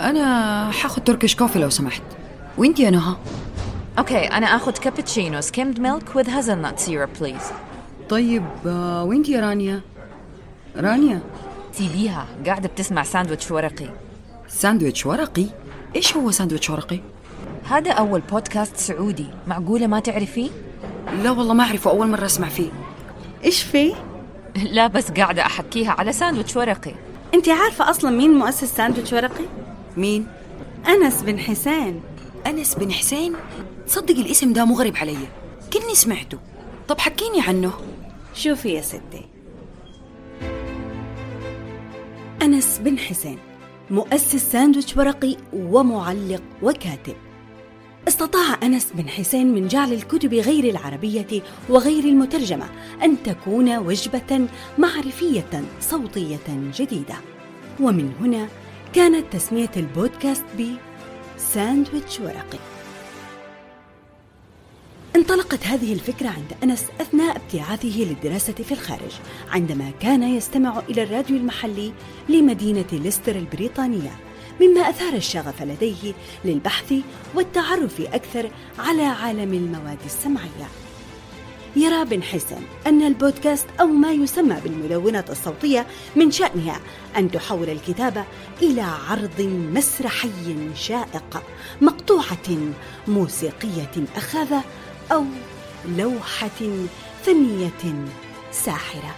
أنا حاخد Turkish coffee لو سمحت. وإنتي يا نهى؟ okay أنا اخذ cappuccino skimmed milk with hazelnut syrup please. طيب آه، وإنتي يا رانيا؟ رانيا؟ سيبيها قاعدة بتسمع ساندويتش ورقي. ساندويتش ورقي؟ إيش هو ساندويتش ورقي؟ هذا أول بودكاست سعودي. معقولة ما تعرفيه؟ لا والله ما أعرفه أول مرة أسمع فيه. إيش فيه؟ لا بس قاعدة أحكيها على ساندويتش ورقي. انت عارفة أصلا مين مؤسس ساندويتش ورقي؟ مين؟ أنس بن حسين. أنس بن حسين؟ تصدق الاسم ده مغرب علي. كني سمعته. طب حكيني عنه. شوفي يا ستي. أنس بن حسين مؤسس ساندويتش ورقي ومعلق وكاتب. استطاع أنس بن حسين من جعل الكتب غير العربية وغير المترجمة أن تكون وجبة معرفية صوتية جديدة. ومن هنا كانت تسمية البودكاست ب ساندويتش ورقي. انطلقت هذه الفكرة عند أنس أثناء ابتعاثه للدراسة في الخارج عندما كان يستمع إلى الراديو المحلي لمدينة ليستر البريطانية مما أثار الشغف لديه للبحث والتعرف أكثر على عالم المواد السمعية. يرى بن حسن أن البودكاست أو ما يسمى بالمدونة الصوتية من شأنها أن تحول الكتابة إلى عرض مسرحي شائق مقطوعة موسيقية أخاذة أو لوحة فنية ساحرة.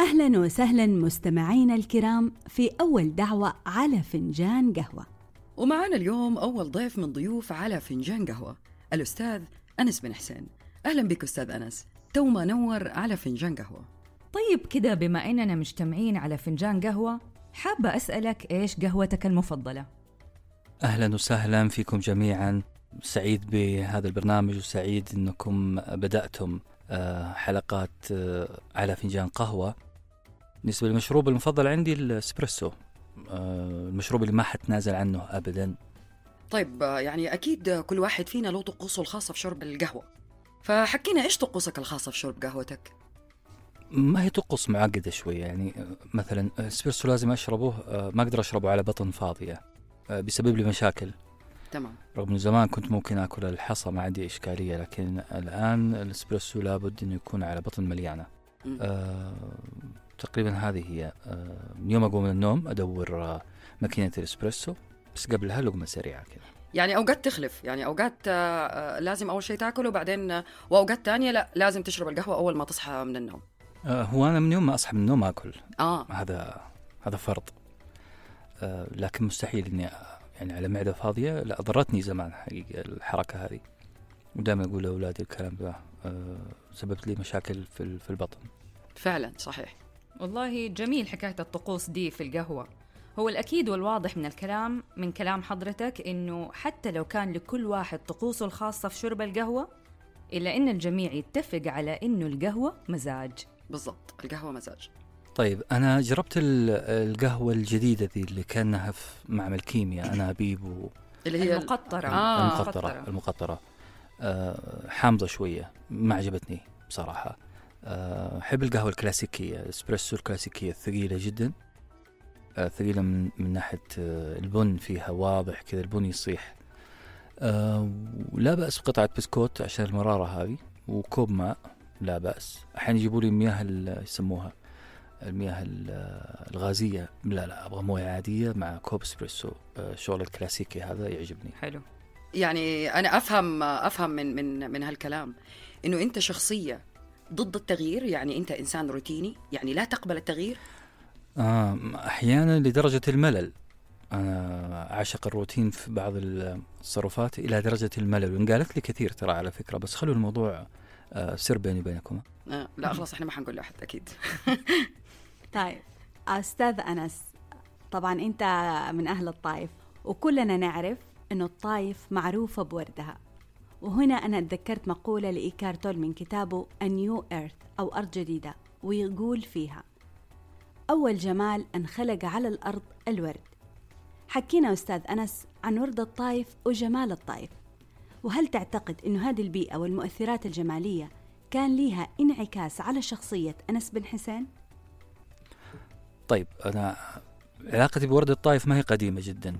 أهلا وسهلا مستمعينا الكرام في أول دعوة على فنجان قهوة. ومعانا اليوم أول ضيف من ضيوف على فنجان قهوة الأستاذ أنس بن حسين. أهلا بك أستاذ أنس. تو ما نور على فنجان قهوة. طيب كده بما إننا مجتمعين على فنجان قهوة حابة أسألك إيش قهوتك المفضلة؟ أهلا وسهلا فيكم جميعا. سعيد بهذا البرنامج وسعيد إنكم بدأتم آه، حلقات آه، على فنجان قهوة. بالنسبة للمشروب المفضل عندي الإسبريسو. المشروب اللي ما حتنازل عنه ابدا. طيب آه، يعني أكيد كل واحد فينا له طقوسه الخاصة في شرب القهوة. فحكينا إيش طقوسك الخاصة في شرب قهوتك؟ ما هي طقوس معقدة شوية يعني آه، مثلا الاسبريسو لازم أشربه آه، ما أقدر أشربه على بطن فاضية آه، بيسبب لي مشاكل. تمام. رغم إنه زمان كنت ممكن آكل الحصى ما عندي إشكالية لكن الآن الاسبريسو لابد إنه يكون على بطن مليانة. آه تقريبا هذه هي آه من يوم أقوم من النوم أدور آه ماكينة الإسبريسو بس قبلها لقمة سريعة كذا يعني أوقات تخلف يعني أوقات آه، آه، لازم أول شيء تاكله وبعدين آه، وأوقات تانية لا لازم تشرب القهوة أول ما تصحى من النوم. آه هو أنا من يوم ما أصحى من النوم أكل. آه. هذا هذا فرض. آه لكن مستحيل إني آه، يعني على معدة فاضية لا ضرتني زمان حقيقة الحركة هذه. ودائما أقول لأولادي الكلام ذا آه سببت لي مشاكل في البطن. فعلا صحيح. والله جميل حكاية الطقوس دي في القهوة. هو الأكيد والواضح من الكلام من كلام حضرتك إنه حتى لو كان لكل واحد طقوسه الخاصة في شرب القهوة إلا إن الجميع يتفق على إنه القهوة مزاج. بالضبط القهوة مزاج. طيب أنا جربت ال- القهوة الجديدة ذي اللي كأنها في معمل كيمياء انابيب و اللي هي المقطرة. آه. المقطرة المقطرة. آه حامضة شوية ما عجبتني بصراحة. آه، أحب القهوة الكلاسيكية الإسبريسو الكلاسيكية الثقيلة جدا. آه، ثقيلة من, من ناحية آه، البن فيها واضح كذا البن يصيح. آه، ولا بأس بقطعة بسكوت عشان المرارة هذه وكوب ماء لا بأس. أحيانا يجيبوا لي مياه يسموها المياه ال- الغازية. لا لا أبغى موية عادية مع كوب إسبريسو. آه، الشغل الكلاسيكي هذا يعجبني. حلو. يعني أنا أفهم أفهم من من من هالكلام إنه أنت شخصية ضد التغيير؟ يعني أنت إنسان روتيني يعني لا تقبل التغيير؟ آه أحيانا لدرجة الملل. أنا عاشق الروتين في بعض التصرفات إلى درجة الملل وإن قالت لي كثير ترى على فكرة بس خلوا الموضوع آه سر بيني وبينكم. آه لا خلاص إحنا ما حنقول لأحد أكيد. طيب أستاذ أنس طبعا أنت من أهل الطائف وكلنا نعرف أنه الطائف معروفة بوردها. وهنا أنا تذكرت مقولة لإيكار تول من كتابه A New Earth أو أرض جديدة ويقول فيها أول جمال أن خلق على الأرض الورد. حكينا أستاذ أنس عن ورد الطائف وجمال الطائف. وهل تعتقد أن هذه البيئة والمؤثرات الجمالية كان ليها انعكاس على شخصية أنس بن حسين؟ طيب أنا علاقتي بورد الطائف ما هي قديمة جدا.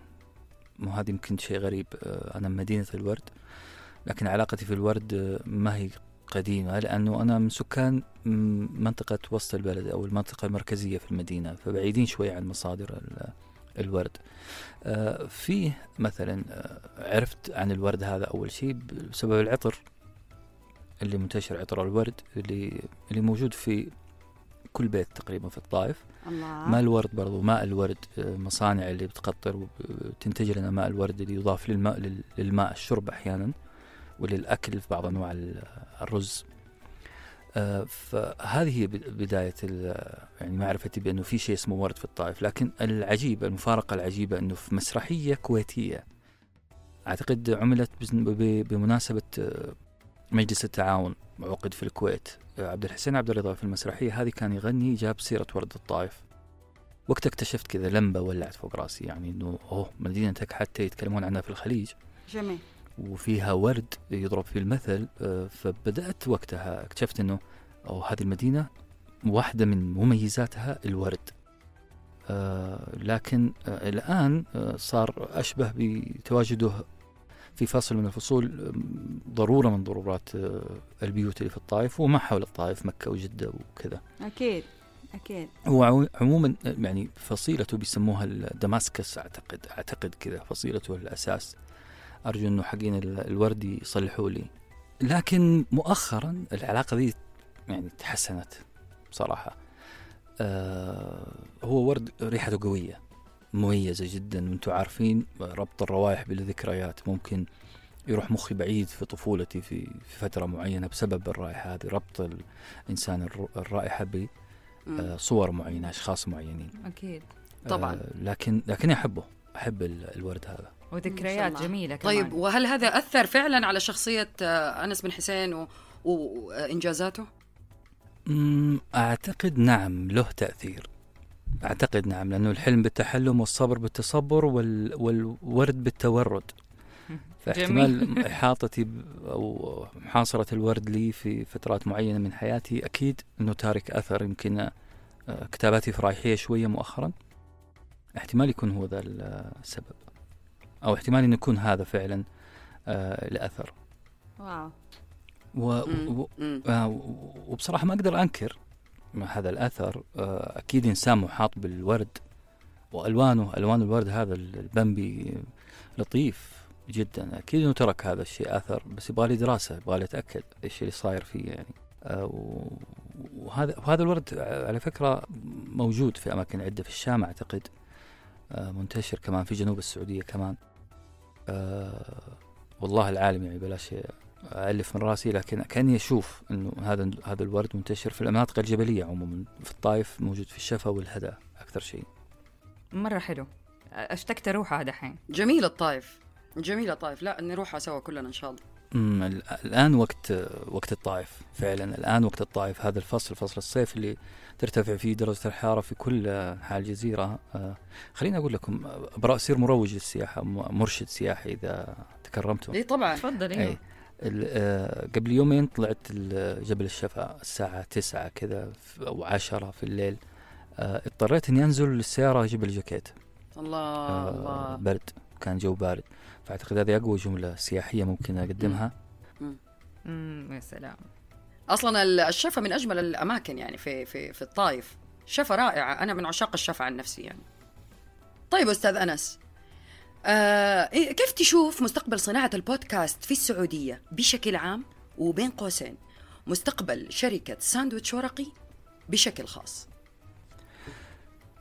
مو هذا يمكن شيء غريب آه، أنا من مدينة الورد. لكن علاقتي في الورد ما هي قديمة لأنه أنا من سكان م- منطقة وسط البلد أو المنطقة المركزية في المدينة فبعيدين شوي عن مصادر ال- الورد. آه، فيه مثلا آه، عرفت عن الورد هذا أول شيء بسبب العطر اللي منتشر عطر الورد اللي اللي موجود في كل بيت تقريبا في الطائف. الله. ماء الورد برضو ماء الورد آه، مصانع اللي بتقطر وتنتج لنا ماء الورد اللي يضاف للماء لل- للماء الشرب أحيانا. وللأكل في بعض أنواع ال- الرز. آه، فهذه هي بد- بداية ال- يعني معرفتي بأنه في شيء اسمه ورد في الطائف. لكن العجيب المفارقة العجيبة أنه في مسرحية كويتية أعتقد عملت بزن- ب- بمناسبة آه، مجلس التعاون عقد في الكويت. آه، عبد الحسين عبد الرضا في المسرحية هذه كان يغني جاب سيرة ورد الطائف. وقتها اكتشفت كذا لمبة ولعت فوق رأسي يعني إنه أوه مدينتك حتى يتكلمون عنها في الخليج. جميل. وفيها ورد يضرب فيه المثل آه، فبدأت وقتها اكتشفت إنه أو هذه المدينة واحدة من مميزاتها الورد. آه، لكن آه، الآن صار أشبه بتواجده في فصل من الفصول ضرورة من ضرورات البيوت اللي في الطائف وما حول الطائف مكة وجدة وكذا. أكيد أكيد. هو عمو- عموما يعني فصيلته بيسموها الدماسكس أعتقد أعتقد كذا فصيلته الأساس. أرجو أنه حقين ال- الورد يصلحوا لي. لكن مؤخرا العلاقة دي يعني تحسنت بصراحة. آه هو ورد ريحته قوية مميزة جدا وأنتم عارفين ربط الروائح بالذكريات. ممكن يروح مخي بعيد في طفولتي في في فترة معينة بسبب الرائحة هذه ربط الإنسان الر- الرائحة ب مم. آه، صور معينة أشخاص معينين. أكيد. طبعاً. آه، لكن لكن أحبه أحب ال- الورد هذا. وذكريات الله. جميلة كمان. طيب وهل هذا أثر فعلا على شخصية آه، أنس بن حسين و- و- وإنجازاته؟ أمم، أعتقد نعم له تأثير. أعتقد نعم لأنه الحلم بالتحلم والصبر بالتصبر وال والورد بالتورد. فاحتمال إحاطتي ب- أو محاصرة الورد لي في فترات معينة من حياتي أكيد أنه تارك أثر يمكن آه، كتاباتي فرايحيه شوية مؤخرا. احتمال يكون هو ذا السبب. أو احتمال انه يكون هذا فعلا آه، لأثر. واو. و... مم. و... مم. آه، وبصراحة ما أقدر أنكر هذا الأثر آه، أكيد إنسان محاط بالورد وألوانه ألوان الورد هذا البمبي لطيف جدا. أكيد إنه ترك هذا الشيء أثر بس يبغى لي دراسة يبغى لي أتأكد إيش اللي صاير فيه يعني. آه، وهذا وهذا الورد على فكرة موجود في أماكن عدة في الشام أعتقد آه، منتشر كمان في جنوب السعودية كمان. آه، والله العالم يعني بلاش ألف من رأسي لكن كأني أشوف أنه هذا هذا الورد منتشر في المناطق الجبلية عموما في الطائف موجود في الشفا والهدى أكثر شيء. مرة حلو. أشتقت اروحها دحين. جميل الطائف. جميل الطائف. لا نروحها سوا كلنا إن شاء الله. أمم، ال- الآن وقت وقت الطائف فعلا الآن وقت الطائف هذا الفصل فصل الصيف اللي ترتفع فيه درجة الحرارة في كل حال الجزيرة آه، خليني أقول لكم أصير مروج للسياحة م- مرشد سياحي إذا تكرمتم. إي طبعا. تفضل أي. أيوه آه، قبل يومين طلعت جبل الشفا الساعة تسعة كذا أو عشرة في الليل. آه، اضطريت إني أنزل للسيارة أجيب الجاكيت الله آه، الله. برد كان جو بارد. فأعتقد هذه أقوى جملة سياحية ممكن أقدمها. امم يا سلام. أصلا ال- الشفا من أجمل الأماكن يعني في في في الطائف. شفا رائعه أنا من عشاق الشفا عن نفسي يعني. طيب أستاذ أنس آه إيه- كيف تشوف مستقبل صناعة البودكاست في السعودية بشكل عام وبين قوسين؟ مستقبل شركة ساندويتش ورقي بشكل خاص.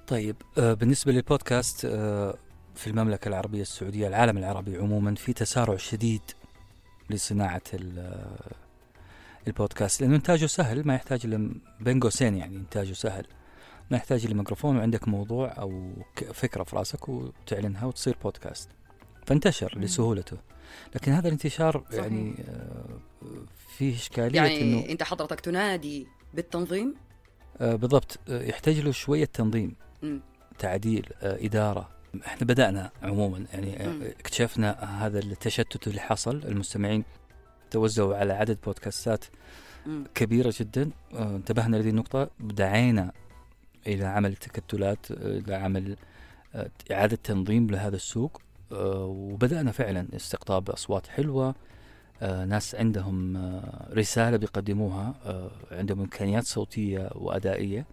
طيب آه، بالنسبة للبودكاست آه، في المملكة العربية السعودية العالم العربي عموما في تسارع شديد لصناعة آه، البودكاست لأنه إنتاجه سهل ما يحتاج بين قوسين يعني إنتاجه سهل. ما يحتاج إلا ميكروفون وعندك موضوع أو فكرة في راسك وتعلنها وتصير بودكاست. فانتشر لسهولته. لكن هذا الانتشار صحيح. يعني آه، فيه إشكالية يعني إنه أنت حضرتك تنادي بالتنظيم؟ آه، بالضبط. يحتاج له شوية تنظيم. تعديل إدارة إحنا بدأنا عموما يعني. اكتشفنا هذا التشتت اللي حصل. المستمعين توزعوا على عدد بودكاستات مم. كبيرة جدا. آه، انتبهنا لهذه النقطة. دعينا إلى عمل تكتلات إلى عمل آه، إعادة تنظيم لهذا السوق. آه، وبدأنا فعلا. استقطاب أصوات حلوة. آه، ناس عندهم رسالة بيقدموها عندهم إمكانيات صوتية وأدائية.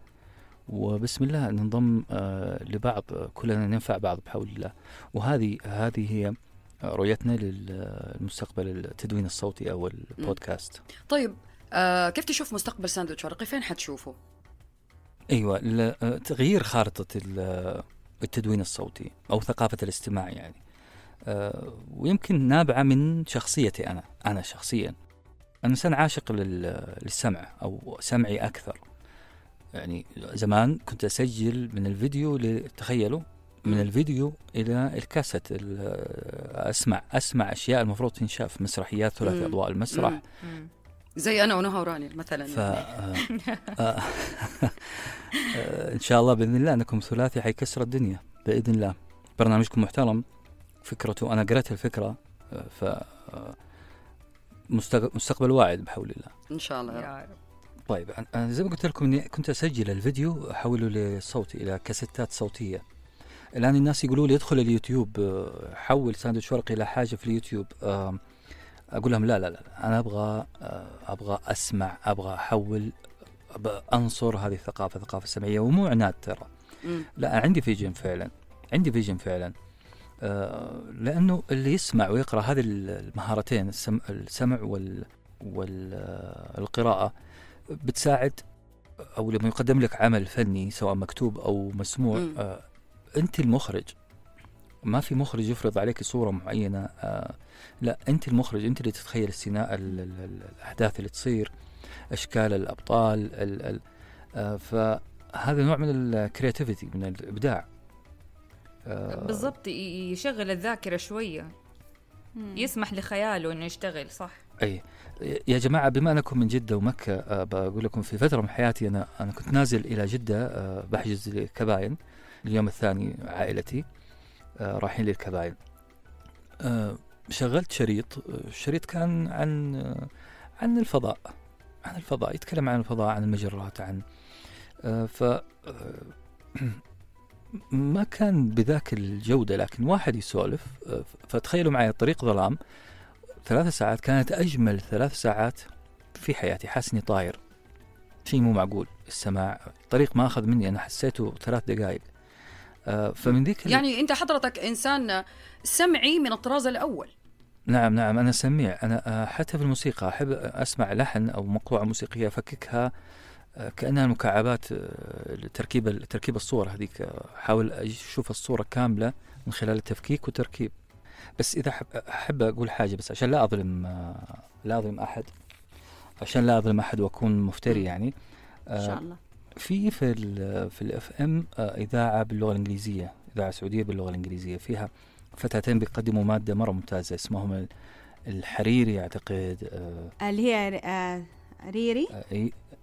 وبسم الله ننضم آه، لبعض آه، كلنا ننفع بعض بحول الله. وهذه هذه هي رؤيتنا للمستقبل التدوين الصوتي أو البودكاست. طيب آه كيف تشوف مستقبل ساندويتش؟ ورقي فين حتشوفه؟ أيوه آه، تغيير خارطة ال- التدوين الصوتي أو ثقافة الاستماع يعني. آه، ويمكن نابعة من شخصيتي أنا أنا شخصيا. أنا إنسان عاشق لل- للسمع أو سمعي أكثر. يعني زمان كنت أسجل من الفيديو تخيلوا من الفيديو إلى الكاسيت ال- أسمع أسمع أشياء المفروض تنشاف مسرحيات ثلاثي. أضواء المسرح مم. زي أنا ونهى وراني مثلا ف آه، آه، آه، إن شاء الله بإذن الله أنكم ثلاثي حيكسر الدنيا بإذن الله برنامجكم محترم فكرته أنا قرأت الفكرة ف مستق- مستقبل واعد بحول الله إن شاء الله يا رب. طيب أنا زي ما قلت لكم إني كنت أسجل الفيديو أحوله لصوتي إلى كاسيتات صوتية. الآن الناس يقولوا لي ادخل اليوتيوب آه، حول ساندويتش ورقي إلى حاجة في اليوتيوب أقول لهم لا لا لا أنا أبغى آه، أبغى أسمع أبغى أحول أنصر هذه الثقافة الثقافه السمعيه ومو عناد ترى. لا عندي vision فعلا عندي vision فعلا. آه، لأنه اللي يسمع ويقرأ هذه المهارتين السمع, السمع وال والقراءه بتساعد أو لما يقدم لك عمل فني سواء مكتوب أو مسموع. آه أنت المخرج. ما في مخرج يفرض عليك صورة معينة آه لا أنت المخرج أنت اللي تتخيل السيناء ال- ال- ال- الأحداث اللي تصير أشكال الأبطال ال ال آه فهذا نوع من الكرياتيفيتي من الإبداع. آه بالضبط يشغل الذاكرة يسمح لخياله إنه يشتغل صح؟ أي. يا جماعة بما أنكم من جدة ومكة آه بقول لكم في فترة من حياتي أنا أنا كنت نازل إلى جدة آه بحجز لكباين اليوم الثاني عائلتي آه رايحين للكباين شغلت شريط الشريط كان عن عن الفضاء عن الفضاء يتكلم عن الفضاء عن المجرات عن ف ما كان بذاك الجودة لكن واحد يسولف آه، فتخيلوا معي طريق ظلام ثلاث ساعات كانت أجمل ثلاث ساعات في حياتي. حاسس إني طاير. شيء مو معقول. السماع الطريق ما أخذ مني أنا حسيته ثلاث دقائق آه فمن ذيك يعني أنت حضرتك إنسان سمعي من الطراز الأول. نعم نعم أنا سميع. أنا آه، حتى في الموسيقى أحب أسمع لحن أو مقطوعة موسيقية أفككها. كأنها مكعبات آه، لتركيب تركيب الصور هذيك. آه، أحاول أشوف الصورة كاملة من خلال التفكيك والتركيب. بس إذا أحب, أحب أقول حاجة بس عشان لا أظلم آه، لا أظلم أحد. عشان لا أظلم أحد وأكون مفتري يعني. إن شاء الله. في في ال في الاف ام إذاعة باللغة الإنجليزية إذاعة سعودية باللغة الإنجليزية. فيها فتاتين بيقدموا مادة مرة ممتازة اسمهم ال- الحريري أعتقد اللي هي ريري؟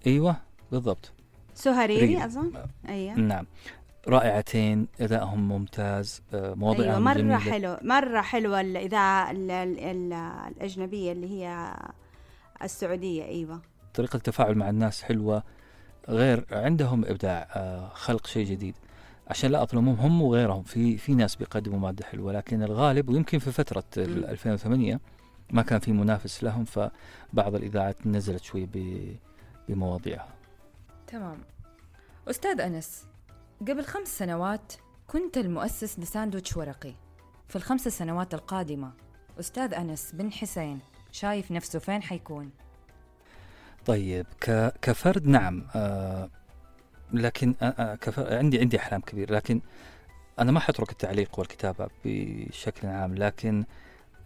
أيوه. بالضبط. سهى ريري ريري. أظن؟ أيوه. نعم. رائعتين أدائهم ممتاز مواضيعهم مرة جميلة. حلو مرة حلوة الاذاعه ال- ال- ال- الأجنبية اللي هي السعودية أيوه. طريقة التفاعل مع الناس حلوة غير عندهم إبداع آه، خلق شيء جديد. عشان لا أظلمهم هم وغيرهم. في في ناس بيقدموا مادة حلوة لكن الغالب ويمكن في مم. 2008 ما كان في منافس لهم فبعض الإذاعات نزلت شوي بمواضيعها. تمام أستاذ أنس قبل خمس سنوات كنت المؤسس لساندويتش ورقي في الخمس سنوات القادمة أستاذ أنس بن حسين شايف نفسه فين حيكون؟ طيب ك- كفرد نعم آه لكن آه آه، عندي عندي أحلام كبيرة لكن أنا ما حترك التعليق والكتابة بشكل عام لكن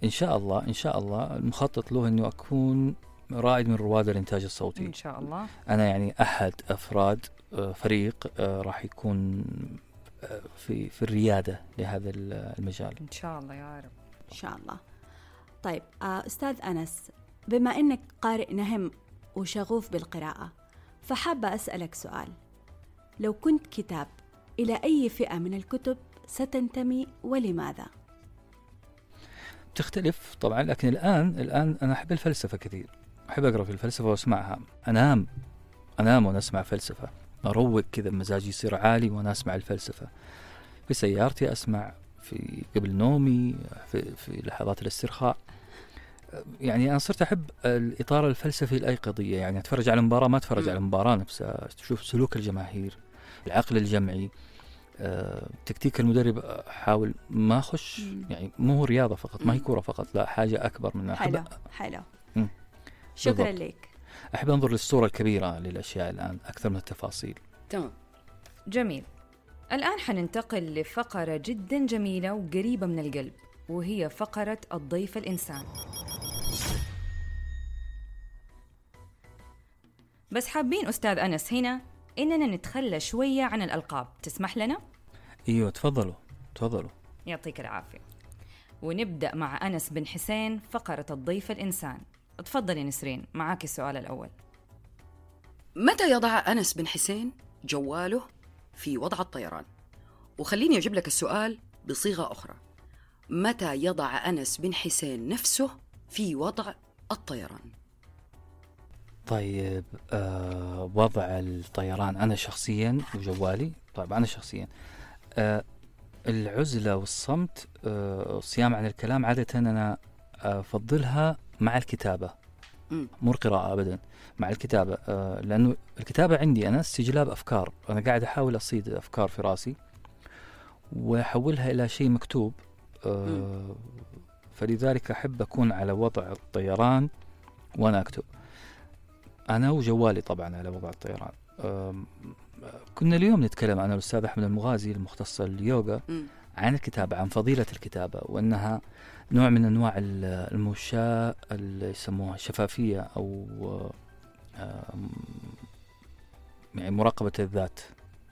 إن شاء الله إن شاء الله المخطط له إنه أكون رائد من رواد الإنتاج الصوتي. إن شاء الله. أنا يعني أحد أفراد آه، فريق آه، راح يكون آه، في في الريادة لهذا المجال. إن شاء الله يا رب. إن شاء الله. طيب أستاذ أنس بما أنك قارئ نهم وشغوف بالقراءة فحابة أسألك سؤال. لو كنت كتاب إلى أي فئة من الكتب ستنتمي ولماذا؟ تختلف طبعا لكن الآن الآن أنا أحب الفلسفة كثير. أحب أقرأ في الفلسفة وأسمعها أنام أنام وأنا اسمع فلسفة أروق كذا مزاجي يصير عالي وأنا اسمع الفلسفة في سيارتي أسمع في قبل نومي في, في لحظات الاسترخاء يعني أنا صرت أحب الإطار الفلسفي الايقظيه يعني أتفرج على المباراه ما أتفرج. على المباراه نفسها تشوف سلوك الجماهير العقل الجمعي آه، تكتيك المدرب أحاول ما أخش. يعني مو رياضة فقط ما هي. كورة فقط لا حاجة أكبر من حلو حلو. شكرا بالضبط. لك. أحب أنظر للصورة الكبيرة للأشياء الآن أكثر من التفاصيل. تمام. جميل. الآن حننتقل لفقرة جدا جميلة وقريبة من القلب وهي فقرة الضيف الإنسان. بس حابين أستاذ أنس هنا إننا نتخلى شوية عن الألقاب. تسمح لنا؟ إيوه تفضلوا تفضلوا. يعطيك العافية. ونبدأ مع أنس بن حسين فقرة الضيف الإنسان. تفضلي نسرين معاك السؤال الأول متى يضع أنس بن حسين جواله في وضع الطيران؟ وخليني أجيب لك السؤال بصيغة أخرى متى يضع أنس بن حسين نفسه في وضع الطيران؟ طيب آه وضع الطيران أنا شخصيا وجوالي طيب أنا شخصيا آه العزلة والصمت آه الصيام عن الكلام عادة أنا أفضلها مع الكتابة. مو القراءة ابدا مع الكتابة. آه لأنه الكتابة عندي أنا استجلاب أفكار. أنا قاعد أحاول أصيد أفكار في رأسي وأحولها إلى شيء مكتوب. آه فلذلك أحب أكون على وضع الطيران وأنا أكتب. أنا وجوالي طبعا على وضع الطيران. كنا اليوم نتكلم أنا والأستاذ أحمد المغازي المختص اليوغا. عن الكتابة عن فضيلة الكتابة وأنها نوع من أنواع ال- المشاة اللي يسموها الشفافية أو آم، يعني مراقبة الذات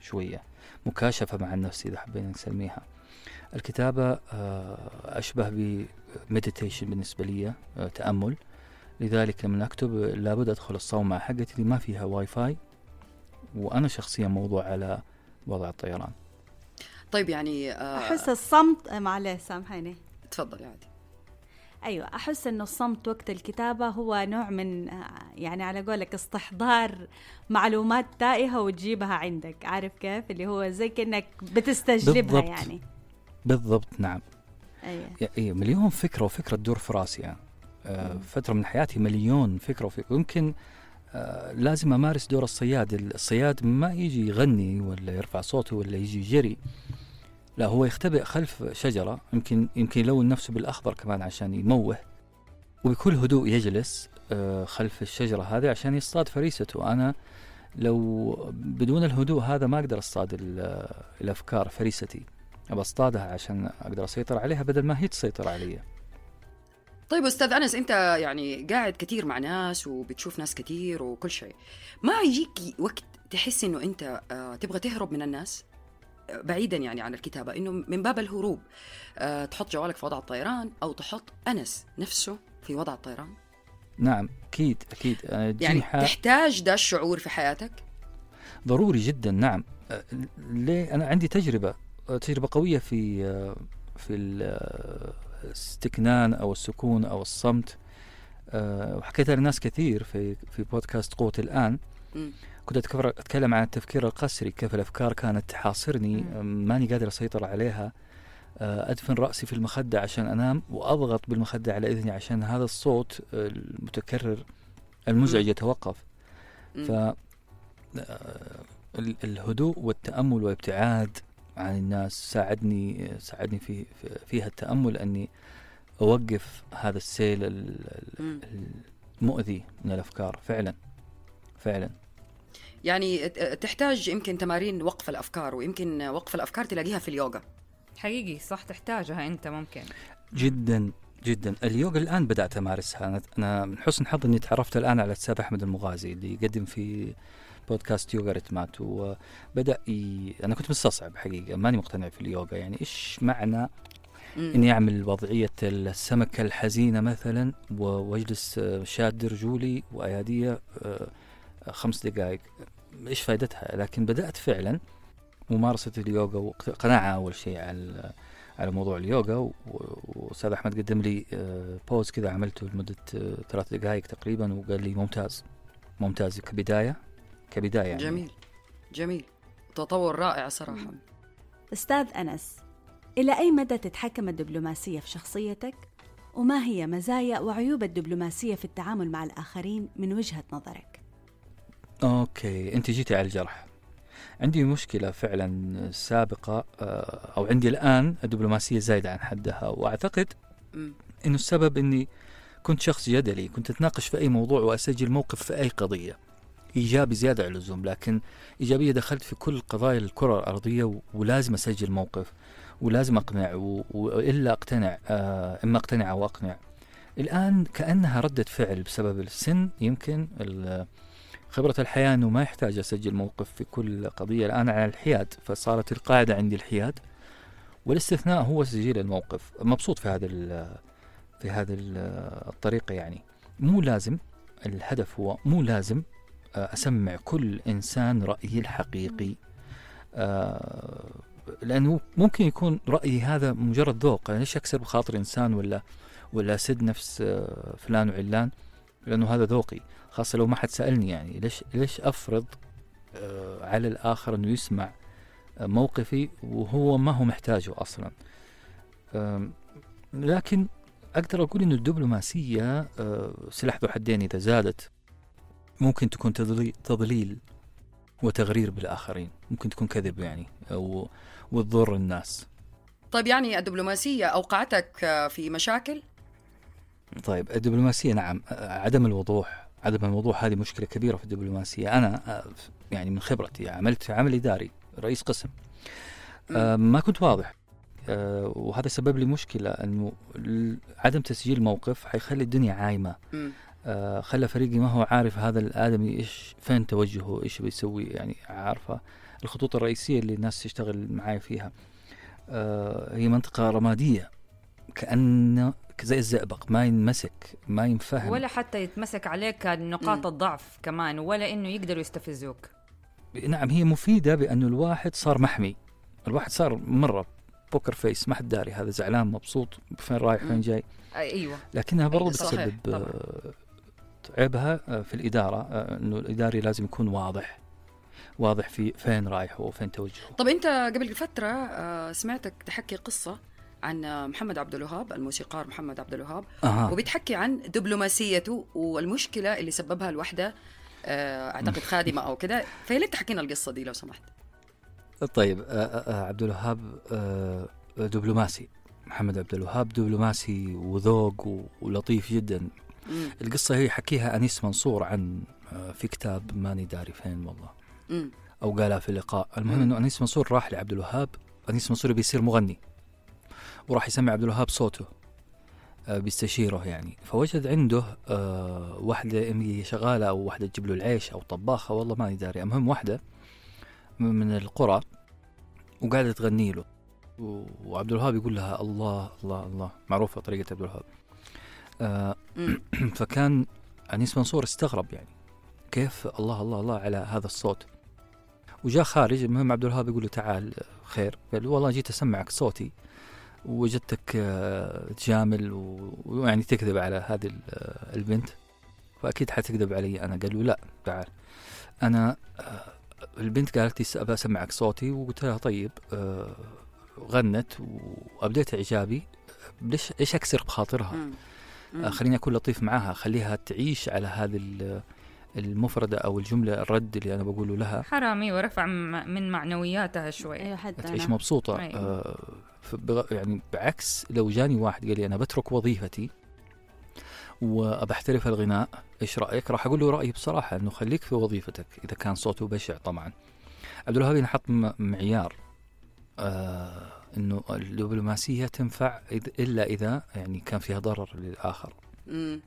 شوية مكاشفة مع النفس إذا حبينا نسميها. الكتابة آه، أشبه ب meditation بالنسبة لي آه، تأمل. لذلك لما أكتب لابد أدخل الصومعة حقتي اللي ما فيها واي فاي وأنا شخصيا موضوع على وضع الطيران. طيب يعني آه أحس الصمت معلش سامحيني تفضل عادي أيوه أحس إنه الصمت وقت الكتابة هو نوع من يعني على قولك استحضار معلومات تائهة وتجيبها عندك عارف كيف؟ اللي هو زي كأنك بتستجلبها بالضبط. يعني. بالضبط نعم. أيوه. إيه مليون فكرة وفكرة تدور في راسي يعني. آه فترة من حياتي مليون فكرة وفكرة. يمكن آه لازم أمارس دور الصياد. الصياد ما يجي يغني ولا يرفع صوته ولا يجي يجري. لا هو يختبئ خلف شجرة يمكن يمكن يلون نفسه بالأخضر كمان عشان يموه. وبكل هدوء يجلس آه خلف الشجرة هذه عشان يصطاد فريسته. أنا لو بدون الهدوء هذا ما أقدر أصطاد ال- الأفكار فريستي. أبى أصطادها عشان أقدر أسيطر عليها بدل ما هي تسيطر علي. طيب أستاذ أنس أنت يعني قاعد كثير مع ناس وبتشوف ناس كثير وكل شيء. ما يجيك وقت تحس إنه أنت آه، تبغى تهرب من الناس؟ آه، بعيدا يعني عن الكتابة إنه من باب الهروب آه، تحط جوالك في وضع الطيران أو تحط أنس نفسه في وضع الطيران. نعم أكيد أكيد. أنا تجيني يعني تحتاج ده الشعور في حياتك؟ ضروري جدا نعم. أه، ليه؟ أنا عندي تجربة أه، تجربة قوية في أه، في ال- أه، الاستكنان أو السكون أو الصمت. أه، وحكيتها لناس كثير في في بودكاست قوة الآن. مم. كنت أتكفر أتكلم عن التفكير القسري كيف الأفكار كانت تحاصرني. ماني قادر أسيطر عليها. أدفن رأسي في المخدة عشان أنام وأضغط بالمخدة على إذني عشان هذا الصوت المتكرر المزعج. يتوقف. ف ال- الهدوء والتأمل والابتعاد عن الناس ساعدني ساعدني في في- فيها التأمل أني أوقف هذا السيل. المؤذي من الأفكار. فعلا. فعلا. يعني تحتاج يمكن تمارين وقف الأفكار ويمكن وقف الأفكار تلاقيها في اليوغا. حقيقي صح تحتاجها أنت ممكن. جدا جدا. اليوغا الآن بدأت أمارسها. أنا, أنا من حسن حظي أني تعرفت الآن على الأستاذ أحمد المغازي اللي يقدم في بودكاست يوغا ريتمات وبدأ ي... أنا كنت مستصعب حقيقة ماني مقتنع في اليوغا. يعني إيش معنى مم. إني أعمل وضعية السمكة الحزينة مثلا وأجلس شاد رجولي وأيادية آه، خمس دقائق. إيش فائدتها؟ لكن بدأت فعلا ممارسة اليوغا وقناعه أول شيء على على موضوع اليوغا وأستاذ أحمد قدم لي آه، بوز كذا عملته لمدة آه، ثلاث دقائق تقريبا وقال لي ممتاز. ممتاز كبداية. كبداية يعني. جميل. جميل. تطور رائع صراحة. أستاذ أنس إلى أي مدى تتحكم الدبلوماسية في شخصيتك؟ وما هي مزايا وعيوب الدبلوماسية في التعامل مع الآخرين من وجهة نظرك؟ أوكي أنت جيتي على الجرح. عندي مشكلة فعلا سابقة آه، أو عندي الآن الدبلوماسية زايدة عن حدها وأعتقد. إنه السبب إني كنت شخص جدلي كنت أتناقش في أي موضوع وأسجل موقف في أي قضية. إيجابي زيادة عن اللزوم لكن إيجابية دخلت في كل قضايا الكرة الأرضية ولازم أسجل موقف ولازم أقنع وإلا أقتنع آه، إما أقتنع أو أقنع. الآن كأنها ردة فعل بسبب السن يمكن خبرة الحياة أنه ما يحتاج أسجل موقف في كل قضية. الآن على الحياد فصارت القاعدة عندي الحياد والاستثناء هو تسجيل الموقف. مبسوط في هذا في هذه ال- الطريقة يعني. مو لازم الهدف هو مو لازم آه، أسمع كل إنسان رأيي الحقيقي. آه، لأنه ممكن يكون رأيي هذا مجرد ذوق. أنا ليش أكسر بخاطر إنسان ولا ولا أسد نفس آه، فلان وعلان؟ لأنه هذا ذوقي. خاصة لو ما حد سألني يعني ليش ليش أفرض آه، على الآخر أنه يسمع آه، موقفي وهو ما هو محتاجه أصلا؟ لكن أقدر أقول أن الدبلوماسية آه، سلاح ذو حدين إذا زادت ممكن تكون تضلي- تضليل وتغرير بالآخرين ممكن تكون كذب يعني أو وتضر الناس. طيب يعني الدبلوماسية أوقعتك آه، في مشاكل؟ طيب الدبلوماسية نعم عدم الوضوح عدم الوضوح هذه مشكلة كبيرة في الدبلوماسية. أنا آه، يعني من خبرتي عملت عمل إداري رئيس قسم. آه، ما كنت واضح. آه، وهذا سبب لي مشكلة أنه ال- عدم تسجيل موقف حيخلي الدنيا. آه، خلى فريقي ما هو عارف هذا الآدمي إيش فين توجهه إيش بيسوي يعني عارفة الخطوط الرئيسية اللي الناس تشتغل معاي فيها. هي منطقة رمادية كأن زي الزئبق ما ينمسك ما ينفهم. ولا حتى يتمسك عليك نقاط الضعف كمان ولا إنه يقدروا يستفزوك. نعم هي مفيدة بأنه الواحد صار محمي. الواحد صار مرة بوكر فيس ما حد داري هذا زعلان مبسوط فين رايح فين مم. جاي. أيوه. لكنها برضو أي صحيح، بتسبب. آه، عيبها آه، في الإدارة آه، أنه الإداري لازم يكون واضح واضح في فين رايح وفين توجهه طب أنت قبل فترة آه، سمعتك تحكي قصة عن محمد عبد الوهاب الموسيقار محمد عبد الوهاب. أها. وبتحكي عن دبلوماسيته والمشكلة اللي سببها الوحدة آه، أعتقد خادمة أو كده فيا ريت تحكي لنا القصة دي لو سمحت؟ طيب آه، آه، عبد الوهاب دبلوماسي. محمد عبد الوهاب دبلوماسي وذوق ولطيف جدا. مم. القصة هي حكيها أنيس منصور عن في كتاب ماني داري فين والله. مم. أو قالها في اللقاء. المهم إنه أنيس منصور راح لعبد الوهاب. أنيس منصور بيصير مغني. وراح يسمع عبد الوهاب صوته آه، بيستشيره يعني. فوجد عنده آه، واحدة شغالة أو واحدة تجيب له العيش أو طباخة والله ماني داري. المهم واحدة من القرى وقاعدة تغني له. وعبد الوهاب يقول لها الله الله الله. معروفة طريقة عبد الوهاب. آه،. فكان أنيس منصور استغرب يعني. كيف الله الله الله على هذا الصوت؟ وجاء خارج. المهم عبد الوهاب يقول له تعال خير. قال له والله جيت أسمعك صوتي. وجدتك آه، تجامل و- ويعني تكذب على هذه آه، البنت. فاكيد حتكذب علي. أنا قال له لا تعال. أنا آه، البنت قالت لي ابى أسمعك صوتي. وقلت لها طيب آه، غنت وأبديت إعجابي. ليش إيش أكسر بخاطرها. آه، خليني أكون لطيف معاها خليها تعيش على هذه المفردة أو الجملة الرد اللي أنا بقوله لها حرامي ورفع من معنوياتها شوي حتى تعيش. مبسوطة أيوة. آه يعني بعكس لو جاني واحد قال لي أنا بترك وظيفتي وبحترف الغناء إيش رأيك راح أقول له رأيي بصراحة أنه خليك في وظيفتك إذا كان صوته بشع طبعا عبد الوهاب ينحط معيار آه أنه الدبلوماسية تنفع إذ- إلا إذا يعني كان فيها ضرر للآخر مم.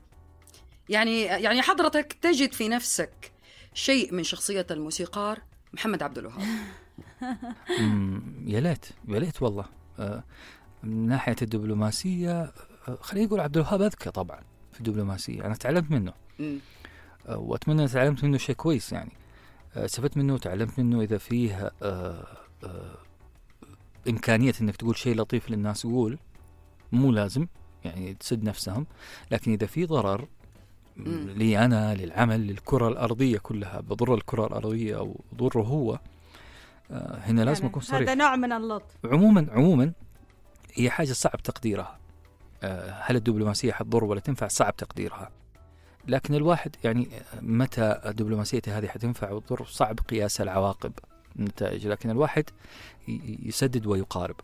يعني يعني حضرتك تجد في نفسك شيء من شخصية الموسيقار محمد عبد الوهاب. يا ليت يا ليت والله. آه، من ناحية الدبلوماسية آه، خليني أقول عبد الوهاب أذكى طبعا في الدبلوماسية. أنا تعلمت منه. آه، وأتمنى تعلمت منه شيء كويس يعني. آه، استفدت منه وتعلمت منه إذا فيه آه، إمكانية أنك تقول شيء لطيف للناس قول مو لازم يعني تسد نفسهم. لكن إذا في ضرر مم. لي أنا للعمل للكرة الأرضية كلها. بضر الكرة الأرضية أو بضره هو. آه، هنا لازم يعني أكون صريح. هذا نوع من اللطف. عموما عموما هي حاجة صعب تقديرها. آه، هل الدبلوماسية حتضر ولا تنفع؟ صعب تقديرها. لكن الواحد يعني متى الدبلوماسية هذه حتنفع وتضر؟ صعب قياس العواقب النتائج لكن الواحد يسدد ويقارب.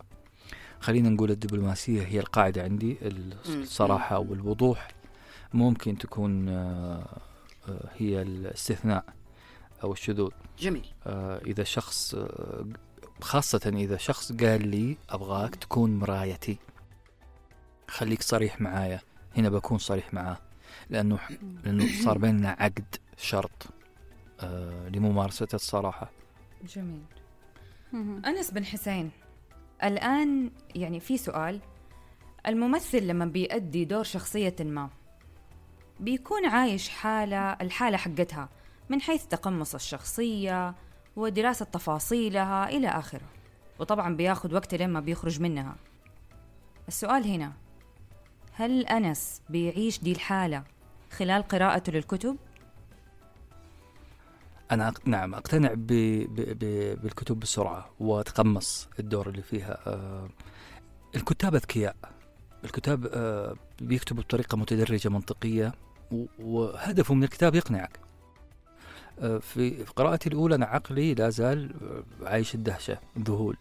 خلينا نقول الدبلوماسية هي القاعدة عندي الصراحة والوضوح. ممكن تكون آه، آه، هي الاستثناء أو الشذوذ. جميل. آه، إذا شخص خاصة إذا شخص قال لي أبغاك تكون مرايتي. خليك صريح معايا. هنا بكون صريح معاه. لأنه لأنه صار بيننا عقد شرط. لممارسة الصراحة. جميل. أنس بن حسين الآن يعني في سؤال. الممثل لما بيأدي دور شخصية ما بيكون عايش حالة الحالة حقتها من حيث تقمص الشخصية ودراسة تفاصيلها إلى آخره وطبعا بياخد وقت لما بيخرج منها السؤال هنا هل أنس بيعيش دي الحالة خلال قراءته للكتب؟ أنا. نعم أقتنع ب... ب... ب... بالكتب بسرعة وأتقمص الدور اللي فيها آه، الكتاب أذكياء الكتاب آه، بيكتبوا بطريقة متدرجة منطقية. وهدفه من الكتاب يقنعك. آه، في قراءتي الأولى أنا عقلي لا زال آه، عايش الدهشة الذهول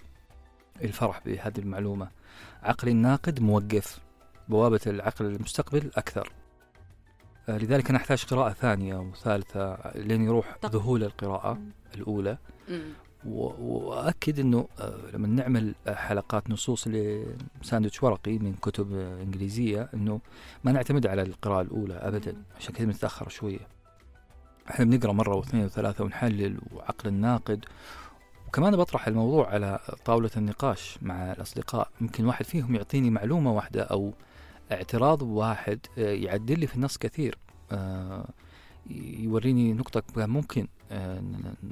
الفرح بهذه المعلومة. عقلي الناقد موقف بوابة العقل المستقبل أكثر. لذلك أنا أحتاج قراءة ثانية وثالثة لين يروح. ذهول القراءة الأولى. مم. و- وأكد أنه آه، لما نعمل آه، حلقات نصوص لساندويتش ورقي من كتب آه، إنجليزية أنه ما نعتمد على القراءة الأولى أبدا. عشان كذا بنتأخر شوية. إحنا بنقرأ مرة واثنين وثلاثة ونحلل وعقل الناقد. وكمان بطرح الموضوع على طاولة النقاش مع الأصدقاء. يمكن واحد فيهم يعطيني معلومة واحدة أو اعتراض واحد يعدل لي في النص كثير. يوريني نقطة ممكن.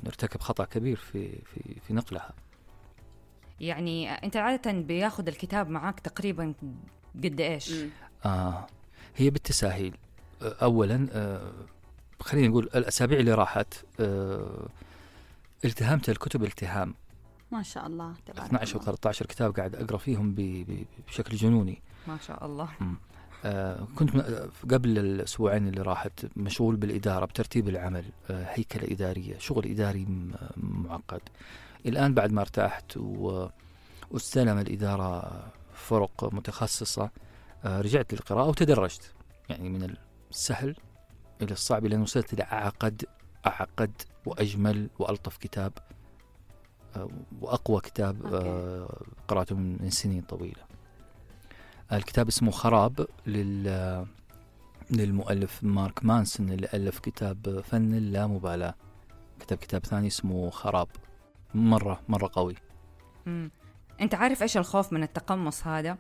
نرتكب خطأ كبير في في في نقلها يعني أنت عادة بياخد الكتاب معاك تقريبا قد إيش؟ مم. آه هي بالتساهيل آه، أولا آه، خلينا نقول الأسابيع اللي راحت آه، التهمت الكتب التهام ما شاء الله تبارك 12 و الله. 13 كتاب قاعد أقرأ فيهم بشكل جنوني ما شاء الله آه، كنت آه، قبل الأسبوعين اللي راحت مشغول بالإدارة بترتيب العمل آه، هيكلة إدارية شغل إداري م- معقد. الآن بعد ما ارتحت واستلم الإدارة فرق متخصصة آه، رجعت للقراءة وتدرجت. يعني من السهل إلى الصعب لأن وصلت إلى أعقد أعقد وأجمل وألطف كتاب وأقوى كتاب قرأته من سنين طويلة. الكتاب اسمه خراب لل للمؤلف مارك مانسون اللي ألف كتاب فن اللامبالاة كتب كتاب ثاني اسمه خراب. مرة مرة قوي. مم. أنت عارف إيش الخوف من التقمص هذا؟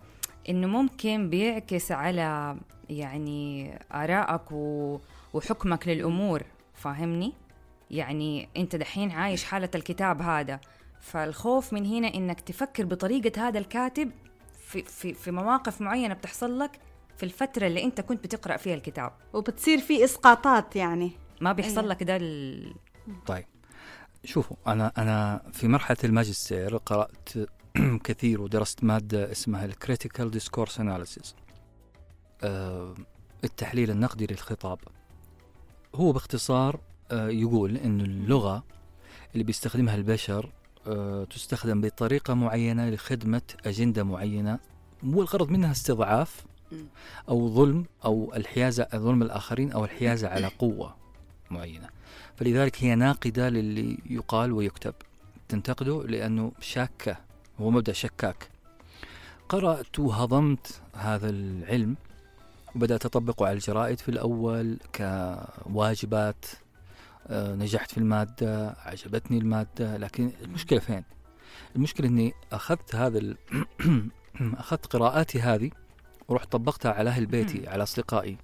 إنه ممكن بيعكس على يعني آرائك و... وحكمك للأمور فاهمني؟ يعني أنت دحين عايش حالة الكتاب هذا. فالخوف من هنا إنك تفكر بطريقة هذا الكاتب في في في مواقف معينة بتحصل لك في الفترة اللي انت كنت بتقرأ فيها الكتاب. وبتصير في إسقاطات يعني. ما بيحصل أيوة. لك ده ال... طيب. شوفوا أنا أنا في مرحلة الماجستير قرأت كثير ودرست مادة اسمها ال critical discourse analysis التحليل النقدي للخطاب. هو باختصار آه، يقول أن اللغة اللي بيستخدمها البشر تستخدم بطريقة معينة لخدمة أجندة معينة. والغرض منها استضعاف. أو ظلم أو الحيازة ظلم الآخرين أو الحيازة على قوة معينة. فلذلك هي ناقدة للي يقال ويكتب. تنتقده لأنه شاكة هو مبدأ شكاك. قرأت وهضمت هذا العلم وبدأت أطبقه على الجرائد. في الأول كواجبات آه، نجحت في المادة عجبتني المادة لكن المشكلة فين؟ المشكلة أني أخذت هذا ال... أخذت قراءاتي هذه ورحت طبقتها على أهل بيتي على أصدقائي.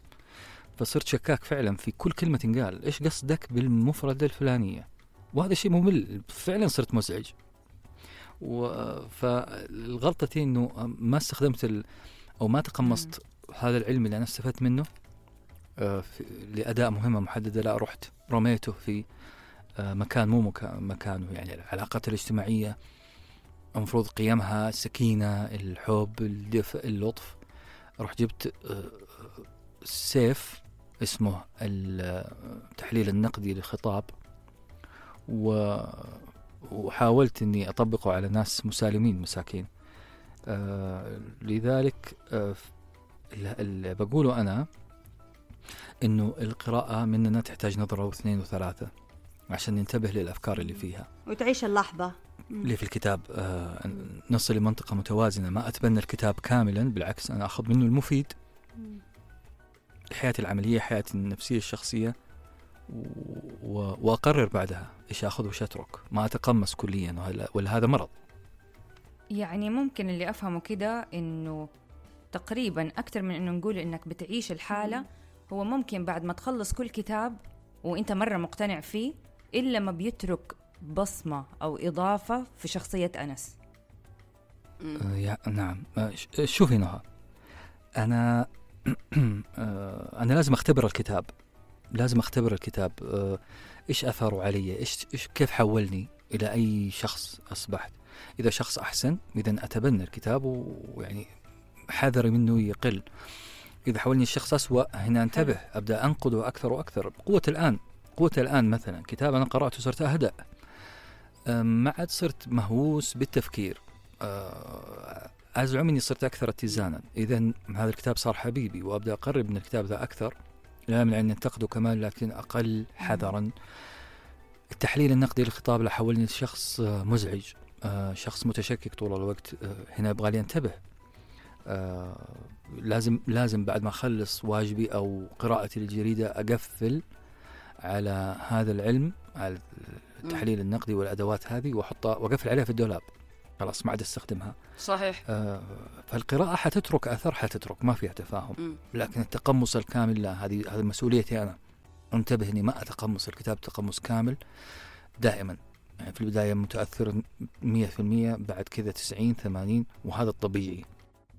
فصرت شكاك فعلا في كل كلمة تنقال. إيش قصدك بالمفردة الفلانية؟ وهذا شيء ممل فعلا صرت مزعج. و- فالغلطتي إنه ما استخدمت ال أو ما تقمصت هذا العلم اللي أنا استفدت منه آه، لأداء مهمة محددة لا رحت. رميته في آه، مكان مو مكا- مكانه يعني العلاقات الاجتماعية المفروض قيمها السكينة الحب الدفء اللطف. رحت جبت آه، سيف اسمه التحليل النقدي للخطاب و وحاولت إني أطبقه على ناس مسالمين مساكين. آه لذلك اللي بقوله أنا إنه القراءة مننا تحتاج نظرة واثنين وثلاثة عشان ننتبه للأفكار اللي فيها. وتعيش اللحظة. اللي في الكتاب آه نصل لمنطقة متوازنة ما أتبنى الكتاب كاملا بالعكس أنا أخذ منه المفيد. حياتي العملية حياتي النفسية الشخصية و... وأقرر بعدها إيش أخذ وإيش أترك. ما أتقمص كليا ولا هذا مرض. يعني ممكن اللي أفهمه كده إنه تقريبا أكثر من إنه نقول إنك بتعيش الحالة هو ممكن بعد ما تخلص كل كتاب وانت مرة مقتنع فيه إلا ما بيترك بصمة أو إضافة في شخصية أنس. آه يا نعم. آه ش- شوفي نهى. أنا آه أنا لازم أختبر الكتاب. لازم أختبر الكتاب. إيش أثره علي؟ إيش إيش كيف حولني إلى أي شخص أصبحت؟ إذا شخص أحسن إذا أتبنى الكتاب ويعني حذري منه يقل. إذا حولني الشخص أسوأ هنا انتبه أبدأ انقده أكثر وأكثر. قوة الآن قوة الآن مثلا كتاب أنا قرأته صرت أهدأ. آه، ما عاد صرت مهووس بالتفكير. آه، أزعم إني صرت أكثر اتزانا. اذا هذا الكتاب صار حبيبي وأبدأ أقرب من الكتاب ذا أكثر. لا يمنع أن انتقده كمان لكن أقل حذرا. التحليل النقدي للخطاب لا حولني لشخص آه، مزعج. آه، شخص متشكك طول الوقت. هنا يبغى لي انتبه آه، لازم لازم بعد ما أخلص واجبي أو قراءتي للجريده أقفل على هذا العلم على التحليل النقدي والأدوات هذه وأحطها وأقفل عليها في الدولاب. خلاص ما عاد أستخدمها. صحيح. آه، فالقراءة حتترك أثر حتترك ما فيها تفاهم. مم. لكن التقمص الكامل لا هذه هذه مسؤوليتي أنا. انتبه إني ما أتقمص الكتاب تقمص كامل دائما. يعني في البداية متأثر 100% بعد كذا 90 80 وهذا الطبيعي.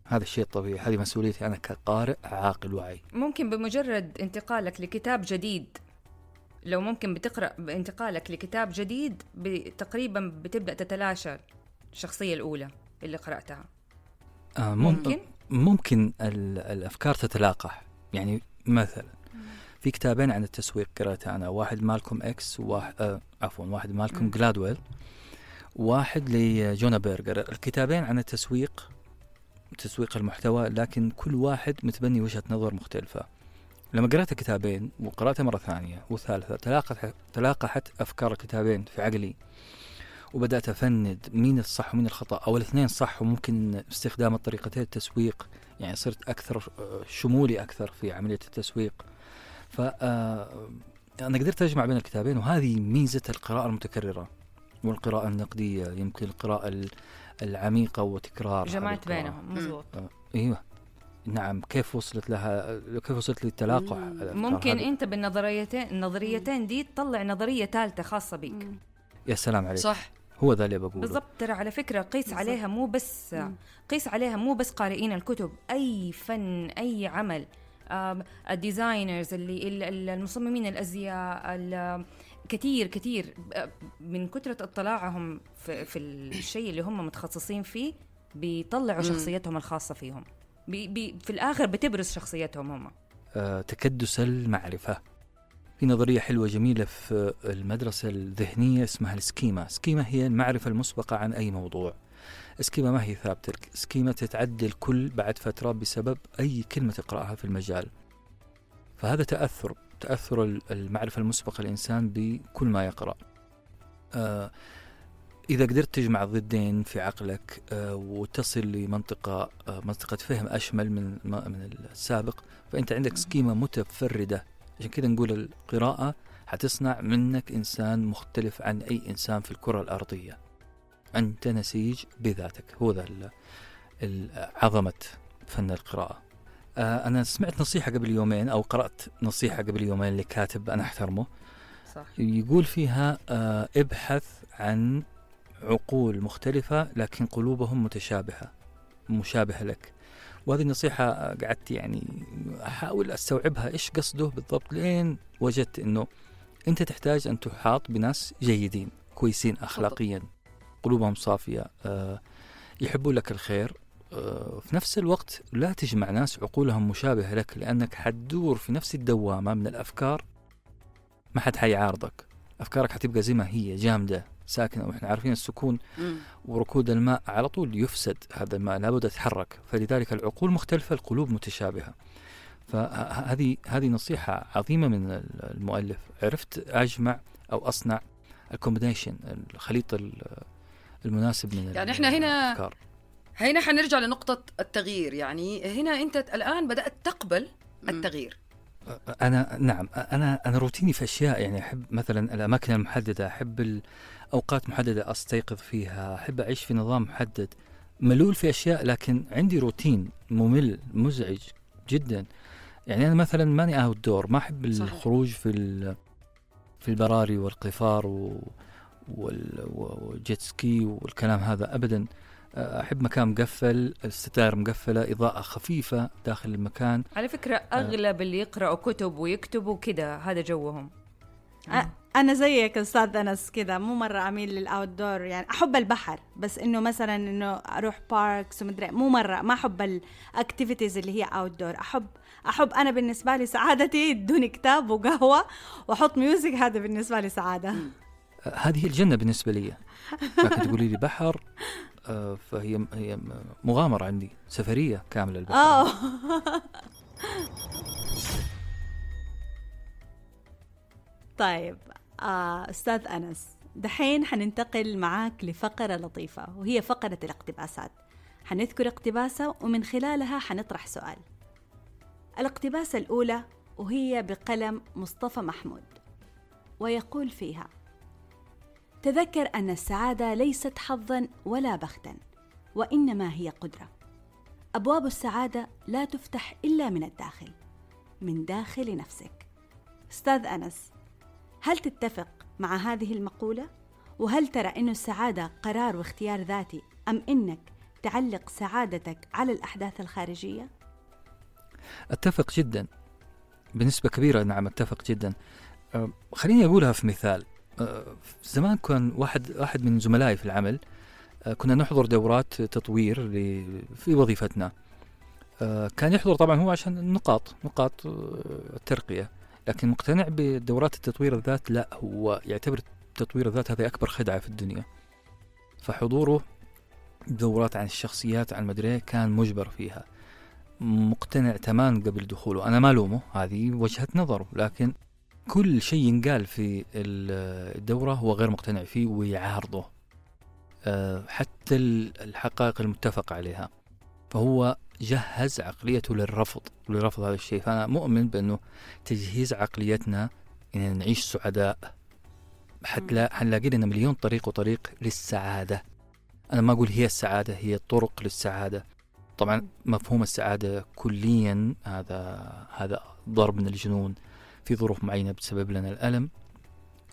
هذا الشيء الطبيعي هذه مسؤوليتي أنا كقارئ عاقل واعي ممكن بمجرد انتقالك لكتاب جديد لو ممكن بتقرأ بانتقالك لكتاب جديد تقريبا بتبدأ تتلاشى الشخصية الأولى اللي قرأتها. آه ممكن. ممكن؟ ال- الأفكار تتلاقح. يعني مثلا في كتابين عن التسويق قرأته أنا واحد مالكوم إكس وواحد آه عفوا واحد مالكوم. جلادويل واحد لجونا بيرجر. الكتابين عن التسويق تسويق المحتوى لكن كل واحد متبني وجهة نظر مختلفة. لما قرأت الكتابين وقرأتها مرة ثانية وثالثة تلاقحت أفكار الكتابين في عقلي وبدأت أفند مين الصح ومين الخطأ أو الاثنين صح وممكن استخدام الطريقتين التسويق يعني صرت أكثر آه، شمولي أكثر في عملية التسويق. ف آه، أنا قدرت أجمع بين الكتابين وهذه ميزة القراءة المتكررة والقراءة النقدية يمكن القراءة ال- العميقة وتكرار جمعت. بينهم مزبوط. أيوه. نعم. كيف وصلت لها؟ كيف وصلت للتلاقح؟ ممكن؟ أنت بالنظريتين النظريتين دي تطلع نظرية ثالثة خاصة بيك. يا سلام عليك. صح. هو ذا اللي بقوله. بالضبط. ترى على فكرة قيس بالضبط. عليها مو بس قيس عليها مو بس قارئين الكتب أي فن أي عمل. ال designers اللي ال- ال- المصممين الأزياء ال- كثير كثير من كثرة اطلاعهم في, في الشيء اللي هم متخصصين فيه بيطلعوا مم. شخصيتهم الخاصة فيهم. بي بي في الآخر بتبرز شخصيتهم هم. آه، تكدس المعرفة. في نظرية حلوة جميلة في المدرسة الذهنية اسمها ال schema. schema هي المعرفة المسبقة عن أي موضوع. سكيما ما هي ثابتة. سكيما تتعدل كل بعد فترة بسبب أي كلمة تقرأها في المجال. فهذا تأثر. تأثر ال- المعرفة المسبقة الإنسان بكل ما يقرأ. آه، إذا قدرت تجمع الضدين في عقلك آه، وتصل لمنطقة آه، منطقة فهم أشمل من من السابق فأنت عندك سكيمة متفردة. عشان كذا نقول القراءة حتصنع منك إنسان مختلف عن أي إنسان في الكرة الأرضية. أنت نسيج بذاتك. هو ذا عظمة فن القراءة. آه، أنا سمعت نصيحة قبل يومين أو قرأت نصيحة قبل يومين لكاتب أنا أحترمه. صح. يقول فيها آه، ابحث عن عقول مختلفة لكن قلوبهم متشابهة مشابهة لك. وهذه النصيحة قعدت يعني أحاول أستوعبها إيش قصده بالضبط لين وجدت أنه أنت تحتاج أن تحاط بناس جيدين كويسين أخلاقيا قلوبهم صافية آه، يحبوا لك الخير. آه، في نفس الوقت لا تجمع ناس عقولهم مشابهة لك لأنك حتدور في نفس الدوامة من الأفكار. ما حد حيعارضك. أفكارك حتبقى زي ما هي جامدة ساكنة وإحنا عارفين السكون. وركود الماء على طول يفسد. هذا الماء لابد يتحرك. فلذلك العقول مختلفة القلوب متشابهة. فهذه هذه نصيحة عظيمة من المؤلف. عرفت أجمع أو أصنع الكومبينيشن الخليط ال- المناسب من يعني إحنا هنا. هنا حنرجع لنقطة التغيير. يعني هنا أنت الآن بدأت تقبل التغيير. أنا نعم أنا أنا روتيني في أشياء يعني أحب مثلا الأماكن المحددة أحب الأوقات محددة أستيقظ فيها أحب أعيش في نظام محدد. ملول في أشياء لكن عندي روتين ممل مزعج جدا. يعني أنا مثلا ماني outdoor ما صحيح. الخروج في ال- في البراري والقفار و وال- وال jet ski والكلام هذا ابدا. أحب مكان مقفل الستائر مقفلة إضاءة خفيفة داخل المكان. على فكرة أغلب اللي يقرأوا كتب ويكتبوا كده هذا جوهم. أنا زيك أستاذ أنس كذا مو مرة أميل لل outdoor يعني أحب البحر بس إنه مثلا إنه أروح parks ومدري مو مرة ما أحب ال activities اللي هي outdoor أحب أحب أنا بالنسبة لي سعادتي ادوني كتاب وقهوة وأحط music هذا بالنسبة لي سعادة. هذه الجنة بالنسبة لي. لكن تقولي لي بحر آه، فهي هي مغامرة عندي سفرية كاملة البحر طيب آه أستاذ أنس دحين حننتقل معاك لفقرة لطيفة وهي فقرة الاقتباسات. حنذكر اقتباسة ومن خلالها حنطرح سؤال. الاقتباسة الأولى وهي بقلم مصطفى محمود ويقول فيها تذكر أن السعادة ليست حظا ولا بختا وإنما هي قدرة. أبواب السعادة لا تفتح إلا من الداخل من داخل نفسك. أستاذ أنس هل تتفق مع هذه المقولة؟ وهل ترى أن السعادة قرار واختيار ذاتي أم أنك تعلق سعادتك على الأحداث الخارجية؟ أتفق جدا. بنسبة كبيرة نعم أتفق جدا. خليني أقولها في مثال. زمان كان واحد واحد من زملائي في العمل آه، كنا نحضر دورات تطوير في وظيفتنا. آه، كان يحضر طبعا هو عشان النقاط نقاط آه، الترقية. لكن مقتنع بدورات التطوير الذات لا هو يعتبر تطوير الذات هذه أكبر خدعة في الدنيا. فحضوره دورات عن الشخصيات عن مدري إيه كان مجبر فيها. مقتنع تماما قبل دخوله. أنا ما لومه هذه وجهة نظره لكن كل شيء ينقال في ال- الدورة هو غير مقتنع فيه ويعارضه آه، حتى ال- الحقائق المتفق عليها. فهو جهز عقليته للرفض لرفض هذا الشيء. فأنا مؤمن بأنه تجهيز عقليتنا إن نعيش سعداء. حتلا حنلاقي لنا مليون طريق وطريق للسعادة. أنا ما أقول هي السعادة هي طرق للسعادة. طبعا مفهوم السعادة كليا هذا هذا ضرب من الجنون. في ظروف معينة بتسبب لنا الألم.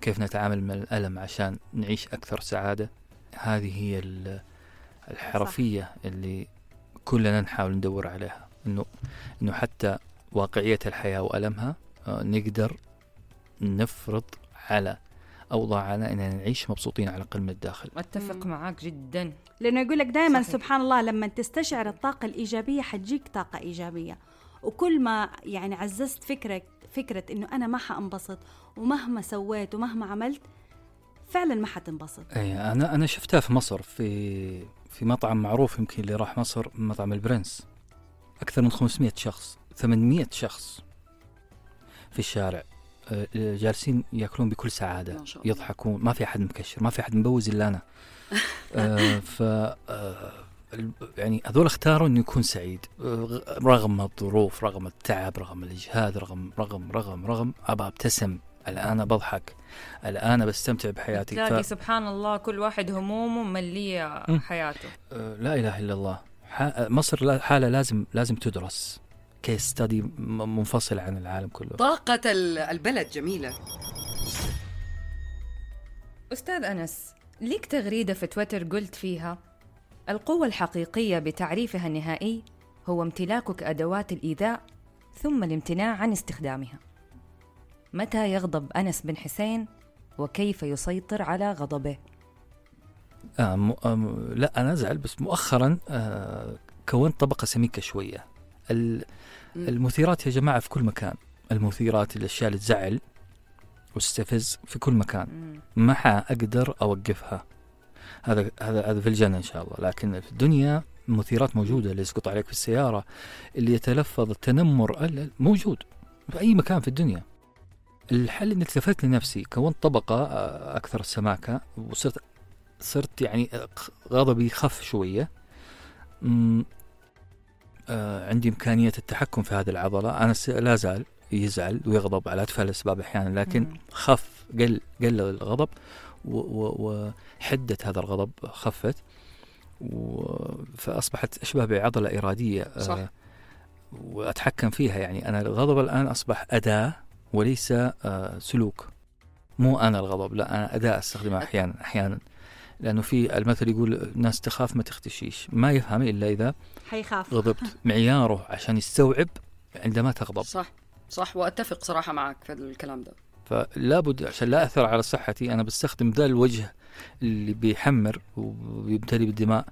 كيف نتعامل مع الألم عشان نعيش أكثر سعادة؟ هذه هي ال- الحرفية اللي كلنا نحاول ندور عليها. إنه إنه حتى واقعية الحياة وألمها آه، نقدر نفرض على أوضاعنا إننا نعيش مبسوطين على الأقل من الداخل. أتفق معاك جدا. لأنه يقول لك دائما صحيح. سبحان الله لما تستشعر الطاقة الإيجابية حتجيك طاقة إيجابية. وكل ما يعني عززت فكرك فكرة إنه أنا ما حأنبسط ومهما سويت ومهما عملت فعلا ما حتنبسط. اي أنا أنا شفتها في مصر في في مطعم معروف يمكن اللي راح مصر مطعم البرنس. أكثر من 500 شخص 800 شخص في الشارع. آه، جالسين يأكلون بكل سعادة ما شاء الله. يضحكون. ما في أحد مكشر ما في أحد مبوز إلا أنا. آه، ف آه، يعني هذول اختاروا إنه يكون سعيد. رغم الظروف رغم التعب رغم الإجهاد رغم رغم رغم رغم أبى أبتسم. الآن بضحك. الآن بستمتع بحياتي. تلاقي سبحان الله كل واحد همومه ملية مم. حياته. آه، لا إله إلا الله. مصر حالة لازم لازم تدرس. كيس ستادي منفصل عن العالم كله. طاقة ال- البلد جميلة. أستاذ أنس ليك تغريدة في تويتر قلت فيها القوة الحقيقية بتعريفها النهائي هو امتلاكك أدوات الإيذاء ثم الامتناع عن استخدامها. متى يغضب أنس بن حسين وكيف يسيطر على غضبه؟ آه م... آه م- لا أنا أزعل بس مؤخرا آه كونت طبقة سميكة شوية. ال-. المثيرات يا جماعة في كل مكان. المثيرات الأشياء اللي تزعل وتستفز في كل مكان. ما حاقدر أوقفها. هذا هذا هذا في الجنة إن شاء الله. لكن في الدنيا مثيرات موجودة اللي يسقط عليك في السيارة اللي يتلفظ التنمر ال- ال- موجود في أي مكان في الدنيا. الحل إني التفت لنفسي كونت طبقة آه، أكثر سماكه وصرت صرت يعني غضبي خف شوية. آه عندي إمكانية التحكم في هذه العضلة. أنا س- لا زال يزعل ويغضب على أتفه الأسباب أحيانا لكن. خف قل قل الغضب. وحدة هذا الغضب خفت فأصبحت أشبه بعضلة إرادية آه، صح. وأتحكم فيها. يعني أنا الغضب الآن أصبح أداة وليس آه، سلوك. مو أنا الغضب لا أنا أداة أستخدمها أحيانا أحيانا. لأنه في المثل يقول الناس تخاف ما تختشيش. ما يفهم إلا إذا حيخاف. غضبت. معياره عشان يستوعب عندما تغضب. صح صح وأتفق صراحة معك في الكلام ده. فلا بد عشان لا أثر على صحتي أنا بستخدم ذا الوجه اللي بيحمر وبيمتلي بالدماء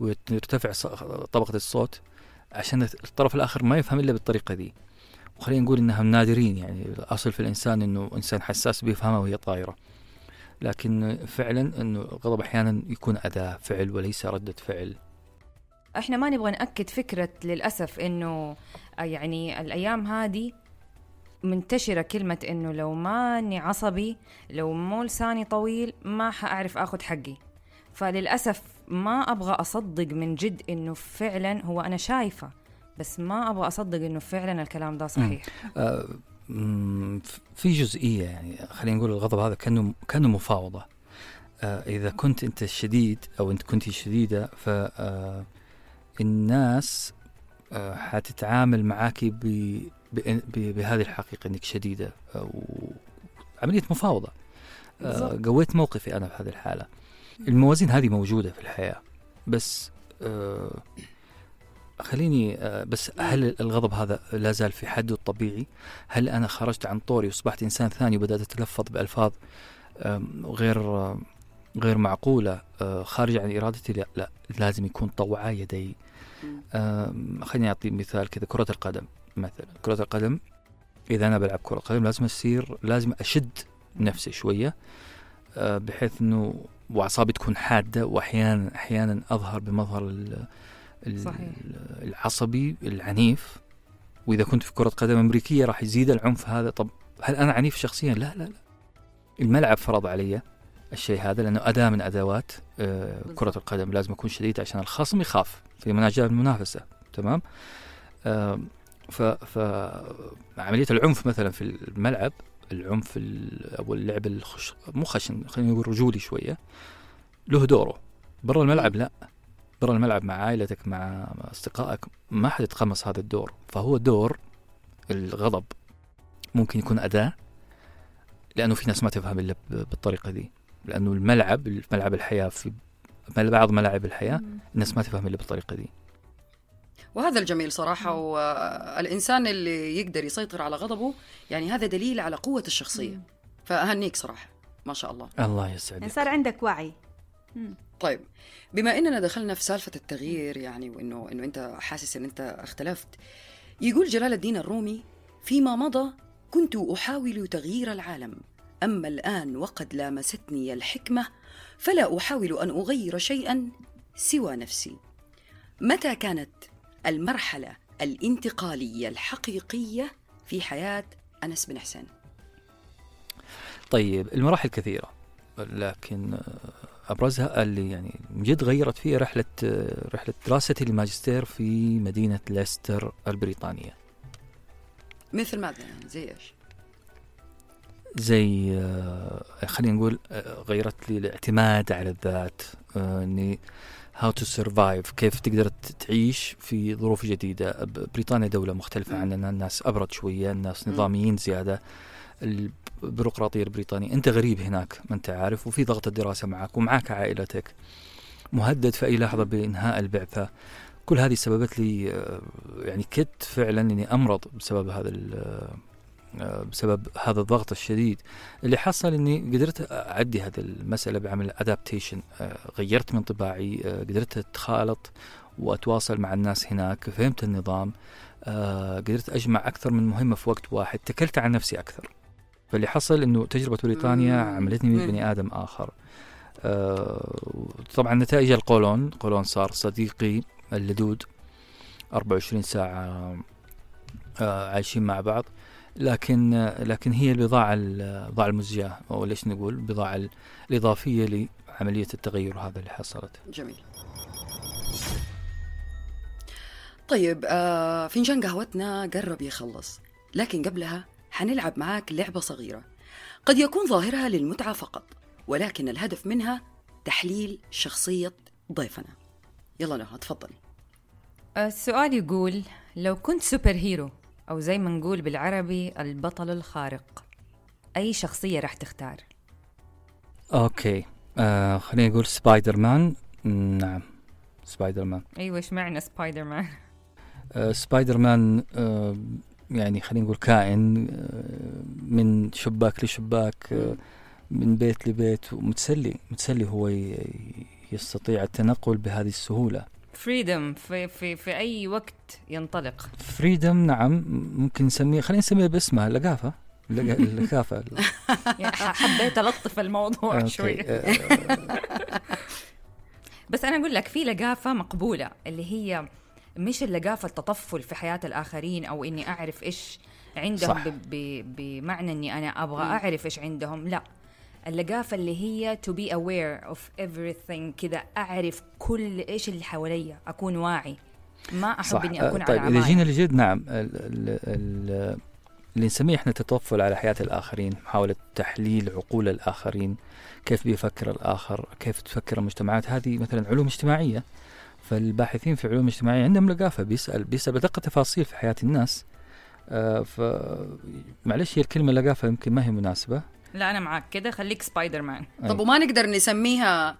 ويرتفع طبقة الصوت عشان الطرف الآخر ما يفهم إلا بالطريقة دي وخلينا نقول إنها نادرين يعني الأصل في الإنسان إنه إنسان حساس بيفهمها وهي طايرة. لكن فعلا إنه الغضب أحيانا يكون أداة فعل وليس ردة فعل. إحنا ما نبغى نأكد فكرة للأسف إنه آه، يعني الأيام هذه منتشرة كلمة إنه لو ماني عصبي لو مو لساني طويل ما حأعرف آخذ حقي. فللأسف ما أبغى أصدق من جد إنه فعلا هو أنا شايفة بس ما أبغى أصدق إنه فعلا الكلام ده صحيح. آه، في جزئية يعني خلينا نقول الغضب هذا كأنه كأنه مفاوضة. آه، إذا كنت أنت شديد أو أنت كنت شديدة فالناس حتتعامل معك ب- ب- ب- بهذه الحقيقة أنك شديدة آه، و- عملية مفاوضة آه،. قويت موقفي أنا في هذه الحالة الموازين هذه موجودة في الحياة بس آه، خليني آه، بس هل الغضب هذا لا زال في حده الطبيعي؟ هل أنا خرجت عن طوري وأصبحت إنسان ثاني وبدأت أتلفظ بألفاظ غير غير معقولة خارجه عن إرادتي؟ لا لا لازم يكون طوعا يدي. خليني أعطي مثال كذا كرة القدم مثلا. كرة القدم إذا أنا بلعب كرة قدم لازم أصير لازم أشد نفسي شوية آه، بحيث إنه وأعصابي تكون حادة وأحيانا أحيانا أظهر بمظهر صحيح. العصبي العنيف. وإذا كنت في كرة قدم أمريكية راح يزيد العنف هذا. طب هل أنا عنيف شخصيا؟ لا لا لا. الملعب فرض علي الشيء هذا لأنه أداة من أدوات آه، كرة. القدم. لازم أكون شديد عشان الخصم يخاف في مناجاة المنافسة. تمام؟ آم، ف ف عملية العنف مثلا في الملعب العنف ال- أو اللعب الخش مو خشن خلينا نقول رجولي شوية له دوره. برا الملعب لا. برا الملعب مع عائلتك مع أصدقائك ما حد يتقمص هذا الدور. فهو دور الغضب. ممكن يكون أداة لأنه في ناس ما تفهم إلا بالطريقة دي. لأنه الملعب ملعب الحياة في بعض ملاعب الحياة الناس ما تفهم إلا بالطريقة دي. وهذا الجميل صراحة والإنسان اللي يقدر يسيطر على غضبه يعني هذا دليل على قوة الشخصية. فأهنيك صراحة ما شاء الله. الله يعني يسعدك صار عندك وعي. طيب بما إننا دخلنا في سالفة التغيير يعني وإنه إنه أنت حاسس إن أنت اختلفت يقول جلال الدين الرومي فيما مضى كنت أحاول تغيير العالم أما الآن وقد لامستني الحكمة فلا أحاول أن أغير شيئا سوى نفسي. متى كانت المرحلة الانتقالية الحقيقية في حياة أنس بن حسين. طيب المراحل كثيرة لكن أبرزها اللي يعني جد غيرت فيه رحلة آه، رحلة دراستي للماجستير في مدينة ليستر البريطانية. مثل ماذا يعني؟ زي إيش؟ زي آه، خلينا نقول آه، غيرت لي الاعتماد على الذات آه، إني how to survive كيف تقدر تعيش في ظروف جديدة. بريطانيا دولة مختلفة. عننا. الناس أبرد شوية. الناس. نظاميين زيادة. ال- البيروقراطية البريطانية. أنت غريب هناك. ما أنت عارف. وفي ضغط الدراسة معك. ومعك عائلتك. مهدد في أي لحظة بإنهاء البعثة. كل هذه سببت لي آه، يعني كدت فعلا إني أمرض بسبب هذا بسبب هذا الضغط الشديد اللي حصل إني قدرت أعدي هذه المسألة بعمل ادابتيشن غيرت من طباعي آه، قدرت أتخالط وأتواصل مع الناس هناك فهمت النظام آه، قدرت أجمع أكثر من مهمة في وقت واحد تكلت عن نفسي أكثر فاللي حصل إنه تجربة بريطانيا. عملتني. بني آدم آخر آه، طبعا نتائج القولون قولون صار صديقي اللدود 24 ساعة آه، عايشين مع بعض لكن لكن هي البضاعه البضاعه المزجاه أو ليش نقول البضاعه ال- الإضافية لعملية التغير هذا اللي حصلت. جميل. طيب آه فنجان قهوتنا قرب يخلص لكن قبلها حنلعب معاك لعبة صغيرة. قد يكون ظاهرها للمتعة فقط ولكن الهدف منها تحليل شخصية ضيفنا. يلا نهى تفضلي السؤال يقول لو كنت superhero أو زي ما نقول بالعربي البطل الخارق. أي شخصية راح تختار؟ okay. آه خليني أقول سبايدر مان نعم سبايدر مان أيوة إشمعنى سبايدر مان؟ آه سبايدر مان آه يعني خلينا نقول كائن آه من شباك لشباك آه من بيت لبيت ومتسلي متسلي هو يستطيع التنقل بهذه السهولة. فريدم في, في, في أي وقت ينطلق. فريدم نعم ممكن نسميه خلينا نسميه باسمها اللق- اللقافة يعني حبيت ألطف الموضوع. شوي. آه، بس أنا أقول لك في لقافة مقبولة اللي هي مش اللقافة التطفل في حياة الآخرين أو إني أعرف إيش عندهم صح. بمعنى إني أنا أبغى أعرف إيش عندهم لا. اللقافة اللي هي to be aware of everything كذا أعرف كل إيش اللي حواليا أكون واعي. ما أحب صح. إني أكون آه، طيب على إذا عماية جينا لجد نعم ال- ال- ال- اللي نسميه إحنا تطفل على حياة الآخرين محاولة تحليل عقول الآخرين كيف بيفكر الآخر كيف تفكر المجتمعات. هذه مثلا علوم اجتماعية. فالباحثين في علوم اجتماعية عندهم لقافة بيسأل بيسأل بدقة تفاصيل في حياة الناس. آه ف معلش هي الكلمة لقافة يمكن ما هي مناسبة. لا أنا معك كده خليك سبايدر مان أي. طب وما نقدر نسميها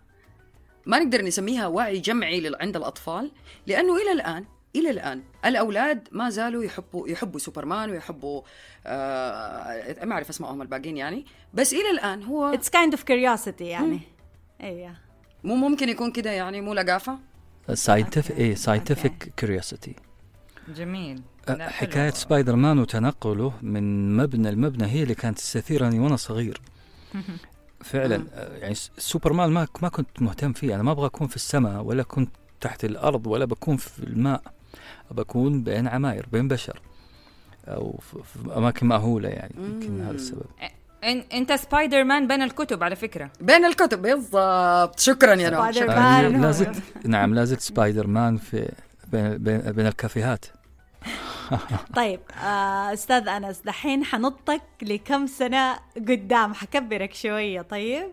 ما نقدر نسميها وعي جمعي عند الأطفال؟ لأنه إلى الآن إلى الآن الأولاد ما زالوا يحبوا يحبوا سوبرمان ويحبوا آه ما أعرف أسمائهم الباقيين يعني. بس إلى الآن هو it's kind of curiosity يعني. أيوه مو ممكن يكون كده يعني مو لقافة؟ scientific. إيه. scientific curiosity جميل. أه، حكاية حلو. سبايدر مان وتنقله من مبنى لمبنى هي اللي كانت تستثيرني وأنا صغير. فعلا مم. أه، يعني سوبرمان ما ما كنت مهتم فيه. أنا ما أبغى أكون في السماء ولا كنت تحت الأرض ولا بكون في الماء. بكون بين عماير بين بشر. أو في أماكن مأهولة يعني يمكن. هذا السبب. إن أنت سبايدر مان بين الكتب على فكرة. بين الكتب بالضبط. شكرا يا نهى سبايدر شكرا. مان. أه، هو- لا زلت نعم لا زلت سبايدر مان في بين بين, بين الكافيهات. طيب آه أستاذ أنس دحين حنطلك كم سنة قدام حكبرك شوية. طيب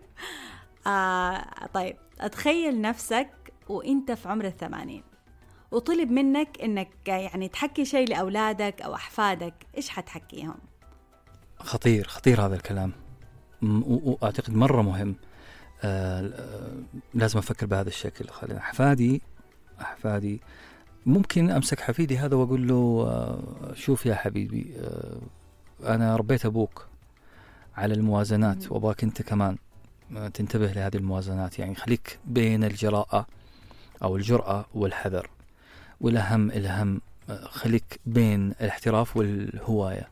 آه طيب أتخيل نفسك وإنت في عمر الثمانين وطلب منك إنك يعني تحكي شيء لأولادك أو أحفادك إيش حتحكيهم؟ خطير خطير هذا الكلام. واعتقد مرة مهم. آه آه، لازم أفكر بهذا الشكل. خلينا أحفادي أحفادي ممكن أمسك حفيدي هذا وأقول له آه شوف يا حبيبي آه أنا ربيت أبوك على الموازنات وأبغاك أنت كمان آه، تنتبه لهذه الموازنات يعني خليك بين الجراءة أو الجرأة والحذر. والأهم الأهم آه، خليك بين الاحتراف والهواية.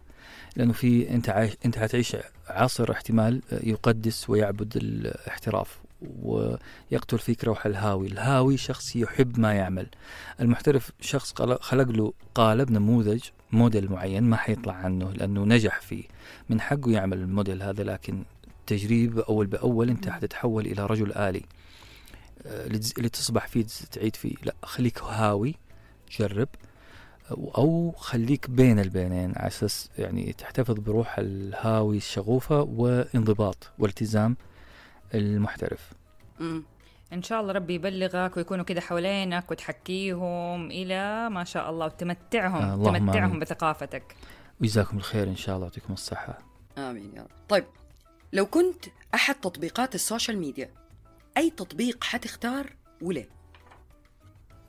لأنه في أنت عايش أنت حتعيش عصر احتمال يقدس ويعبد الاحتراف. ويقتل فيك روح الهاوي، الهاوي شخص يحب ما يعمل. المحترف شخص خلق له قالب نموذج موديل معين ما حيطلع عنه لأنه نجح فيه، من حقه يعمل الموديل هذا لكن تجريب أول بأول أنت حتتحول إلى رجل آلي. آه، لتز- لتصبح فيه تعيد فيه، لا خليك هاوي جرب. أو خليك بين البينين على أساس يعني تحتفظ بروح الهاوي الشغوفة وانضباط والتزام المحترف. مم. إن شاء الله ربي يبلغك ويكونوا كده حوالينك وتحكيهم إلى ما شاء الله وتمتعهم آه، اللهم تمتعهم آمين. بثقافتك. وجزاكم الخير إن شاء الله يعطيكم الصحة. آمين يا رب. طيب لو كنت أحد تطبيقات ال social media أي تطبيق حتختار وليه؟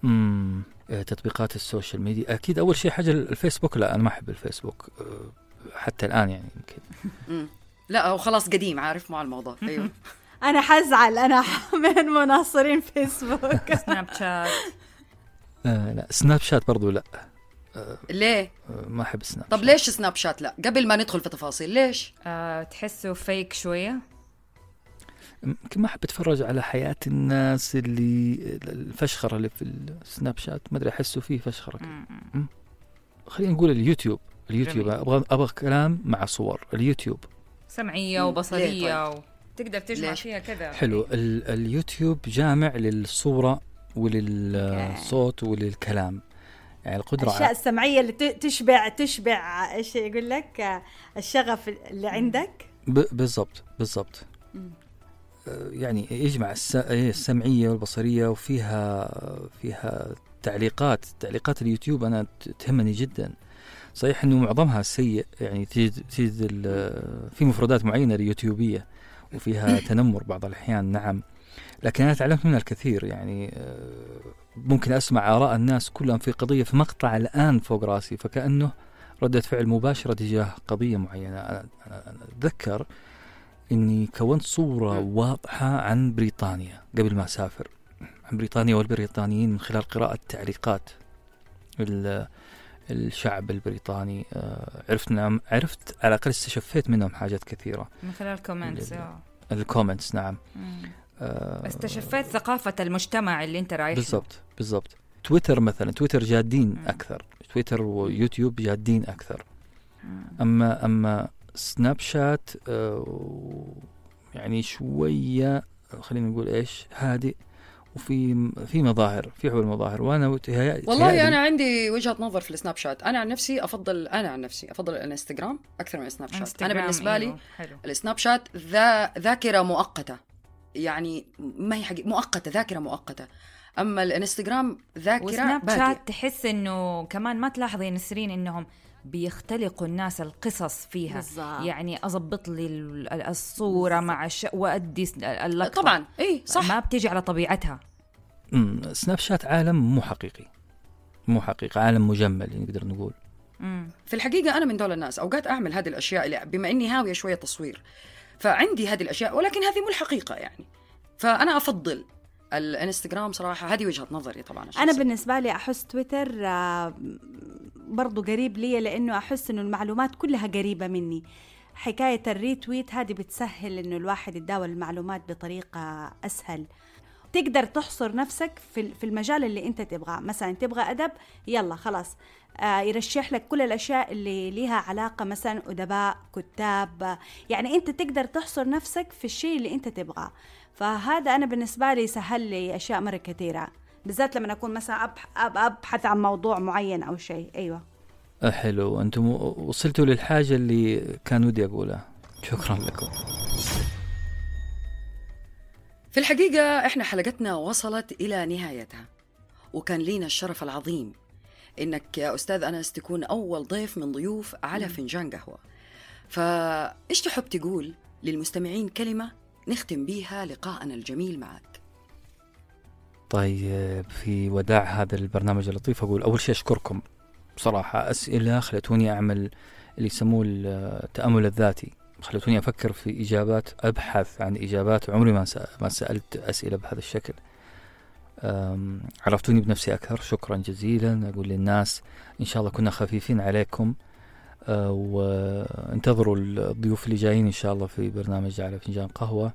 امم تطبيقات ال social media. أكيد أول شيء حاجة الفيسبوك. لا أنا ما أحب الفيسبوك. آه، حتى الآن يعني يمكن. لا هو خلاص قديم عارف مع الموضوع. أيوه. أنا حزعل أنا من مناصرين فيسبوك. سناب شات. آه لا سناب شات برضو لا. ليه؟ آه ما أحب سناب طب شات. ليش سناب شات لا؟ قبل ما ندخل في تفاصيل ليش؟ آه تحسه فيك شوية؟ يمكن ما أحب أتفرج على حياة الناس اللي الفشخرة اللي في السناب شات. ما أدري أحسه فيه فشخرة. خلينا نقول اليوتيوب. اليوتيوب. أبغى أبغى كلام مع صور. اليوتيوب. سمعية. وبصرية ليه و... تقدر تجمع ليش؟ فيها كذا. حلو. ال اليوتيوب جامع للصورة وللصوت وللكلام. يعني القدرة الأشياء على السمعية اللي تشبع تشبع إيش يقول لك؟ الشغف اللي عندك. ب- بالضبط بالضبط. آه، يعني يجمع الس- إيه، السمعية والبصرية وفيها فيها تعليقات. تعليقات اليوتيوب أنا ت- تهمني جدا. صحيح إنه معظمها سيء يعني تجد تجد ال- في مفردات معينة اليوتيوبية. وفيها تنمر بعض الأحيان نعم. لكن أنا تعلمت منها الكثير يعني آه، ممكن أسمع آراء الناس كلهم في قضية في مقطع الآن فوق رأسي فكأنه ردة فعل مباشرة تجاه قضية معينة. أنا, أنا أنا أتذكر إني كونت صورة. واضحة عن بريطانيا قبل ما أسافر. عن بريطانيا والبريطانيين من خلال قراءة تعليقات الشعب البريطاني آه، عرفت نعم عرفت على الأقل استشفيت منهم حاجات كثيرة من خلال comments ال- آه. ال comments نعم مم. آه، استشفيت ثقافة المجتمع اللي انت رايح له. بالضبط بالضبط تويتر مثلا تويتر جادين مم. أكثر تويتر ويوتيوب جادين أكثر مم. أما أما سناب شات آه، يعني شوية خلينا نقول إيش هادئ وفي في مظاهر في حول مظاهر وأنا والله أنا عندي وجهة نظر في السناب شات. أنا عن نفسي أفضل أنا عن نفسي أفضل الانستغرام أكثر من السناب شات. أنا بالنسبة لي أيوه، حلو. السناب شات ذا ذاكرة مؤقتة. يعني ما هي حقيقة مؤقتة ذاكرة مؤقتة. أما الانستغرام ذاكرة وسناب. شات تحس إنه كمان ما تلاحظي نسرين إنهم بيختلقوا الناس القصص فيها. بالظبط. يعني اضبط لي ال- ال- الصورة مع الش... وأدي اللقطة. طبعا. إي صح. ما بتيجي على طبيعتها. أمم، سناب شات عالم مو حقيقي. مو حقيقي عالم مجمل يعني نقدر نقول. مم. في الحقيقة أنا من دول الناس أوقات أعمل هذه الأشياء اللي بما إني هاوية شوية تصوير فعندي هذه الأشياء ولكن هذه مو الحقيقة يعني. فأنا أفضل الانستغرام صراحة هذه وجهة نظري طبعا أنا الشخصية. بالنسبة لي أحس تويتر آه، برضو قريب لي لأنه أحس إنه المعلومات كلها قريبة مني. حكاية الريتويت هذه بتسهل إنه الواحد يتداول المعلومات بطريقة أسهل. تقدر تحصر نفسك في المجال اللي أنت تبغاه. مثلا تبغى أدب يلا خلاص آه يرشح لك كل الأشياء اللي لها علاقة مثلا أدباء كتاب. يعني أنت تقدر تحصر نفسك في الشيء اللي أنت تبغاه. فهذا أنا بالنسبة لي سهل لي أشياء مرة كثيرة بالذات لما أكون مثلا أبح- أب- أبحث عن موضوع معين أو شيء. أيوه. آه، حلو. أنتم وصلتوا للحاجة اللي كان ودي أقولها. شكرا لكم. في الحقيقة إحنا حلقتنا وصلت إلى نهايتها وكان لينا الشرف العظيم إنك يا أستاذ أنس تكون أول ضيف من ضيوف على فنجان قهوة. فإيش تحب تقول للمستمعين كلمة؟ نختم بيها لقاءنا الجميل معك. طيب في وداع هذا البرنامج اللطيف أقول أول شيء أشكركم. بصراحة أسئلة خلتوني أعمل اللي يسموه التأمل الذاتي. خلتوني أفكر في إجابات أبحث عن إجابات. عمري ما ما سألت أسئلة بهذا الشكل. عرفتوني بنفسي أكثر. شكرا جزيلا. أقول للناس إن شاء الله كنا خفيفين عليكم. وانتظروا الضيوف اللي جايين إن شاء الله في برنامج على فنجان قهوة.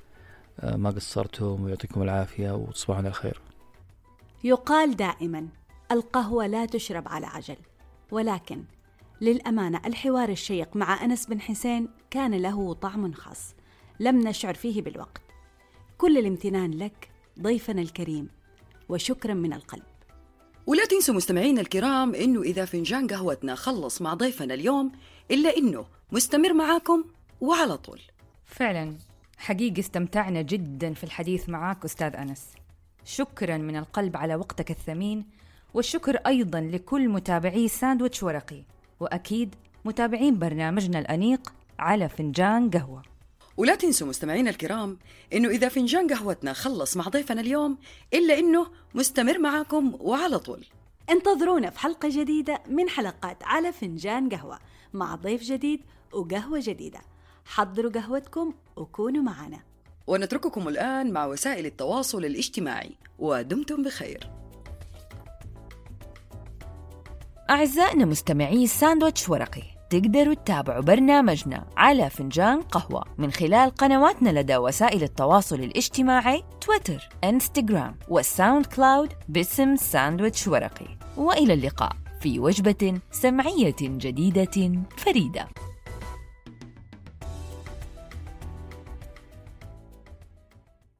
أه، ما قصرتم ويعطيكم العافية وتصبحون على خير. يقال دائما القهوة لا تشرب على عجل. ولكن للأمانة الحوار الشيق مع أنس بن حسين كان له طعم خاص لم نشعر فيه بالوقت. كل الامتنان لك ضيفنا الكريم وشكرا من القلب. ولا تنسوا مستمعينا الكرام إنه إذا فنجان قهوتنا خلص مع ضيفنا اليوم إلا إنه مستمر معاكم وعلى طول. فعلا حقيقي استمتعنا جدا في الحديث معك أستاذ أنس. شكرا من القلب على وقتك الثمين والشكر أيضا لكل متابعي ساندويتش ورقي وأكيد متابعين برنامجنا الأنيق على فنجان قهوة. ولا تنسوا مستمعينا الكرام إنه إذا فنجان قهوتنا خلص مع ضيفنا اليوم إلا إنه مستمر معاكم وعلى طول. انتظرونا في حلقة جديدة من حلقات على فنجان قهوة مع ضيف جديد وقهوة جديدة. حضروا قهوتكم وكونوا معنا. ونترككم الآن مع وسائل التواصل الاجتماعي ودمتم بخير. أعزائنا مستمعي ساندويتش ورقي تقدروا تتابعوا برنامجنا على فنجان قهوة من خلال قنواتنا لدى وسائل التواصل الاجتماعي تويتر، إنستغرام والساوند كلاود باسم ساندويتش ورقي. وإلى اللقاء في وجبة سمعية جديدة فريدة.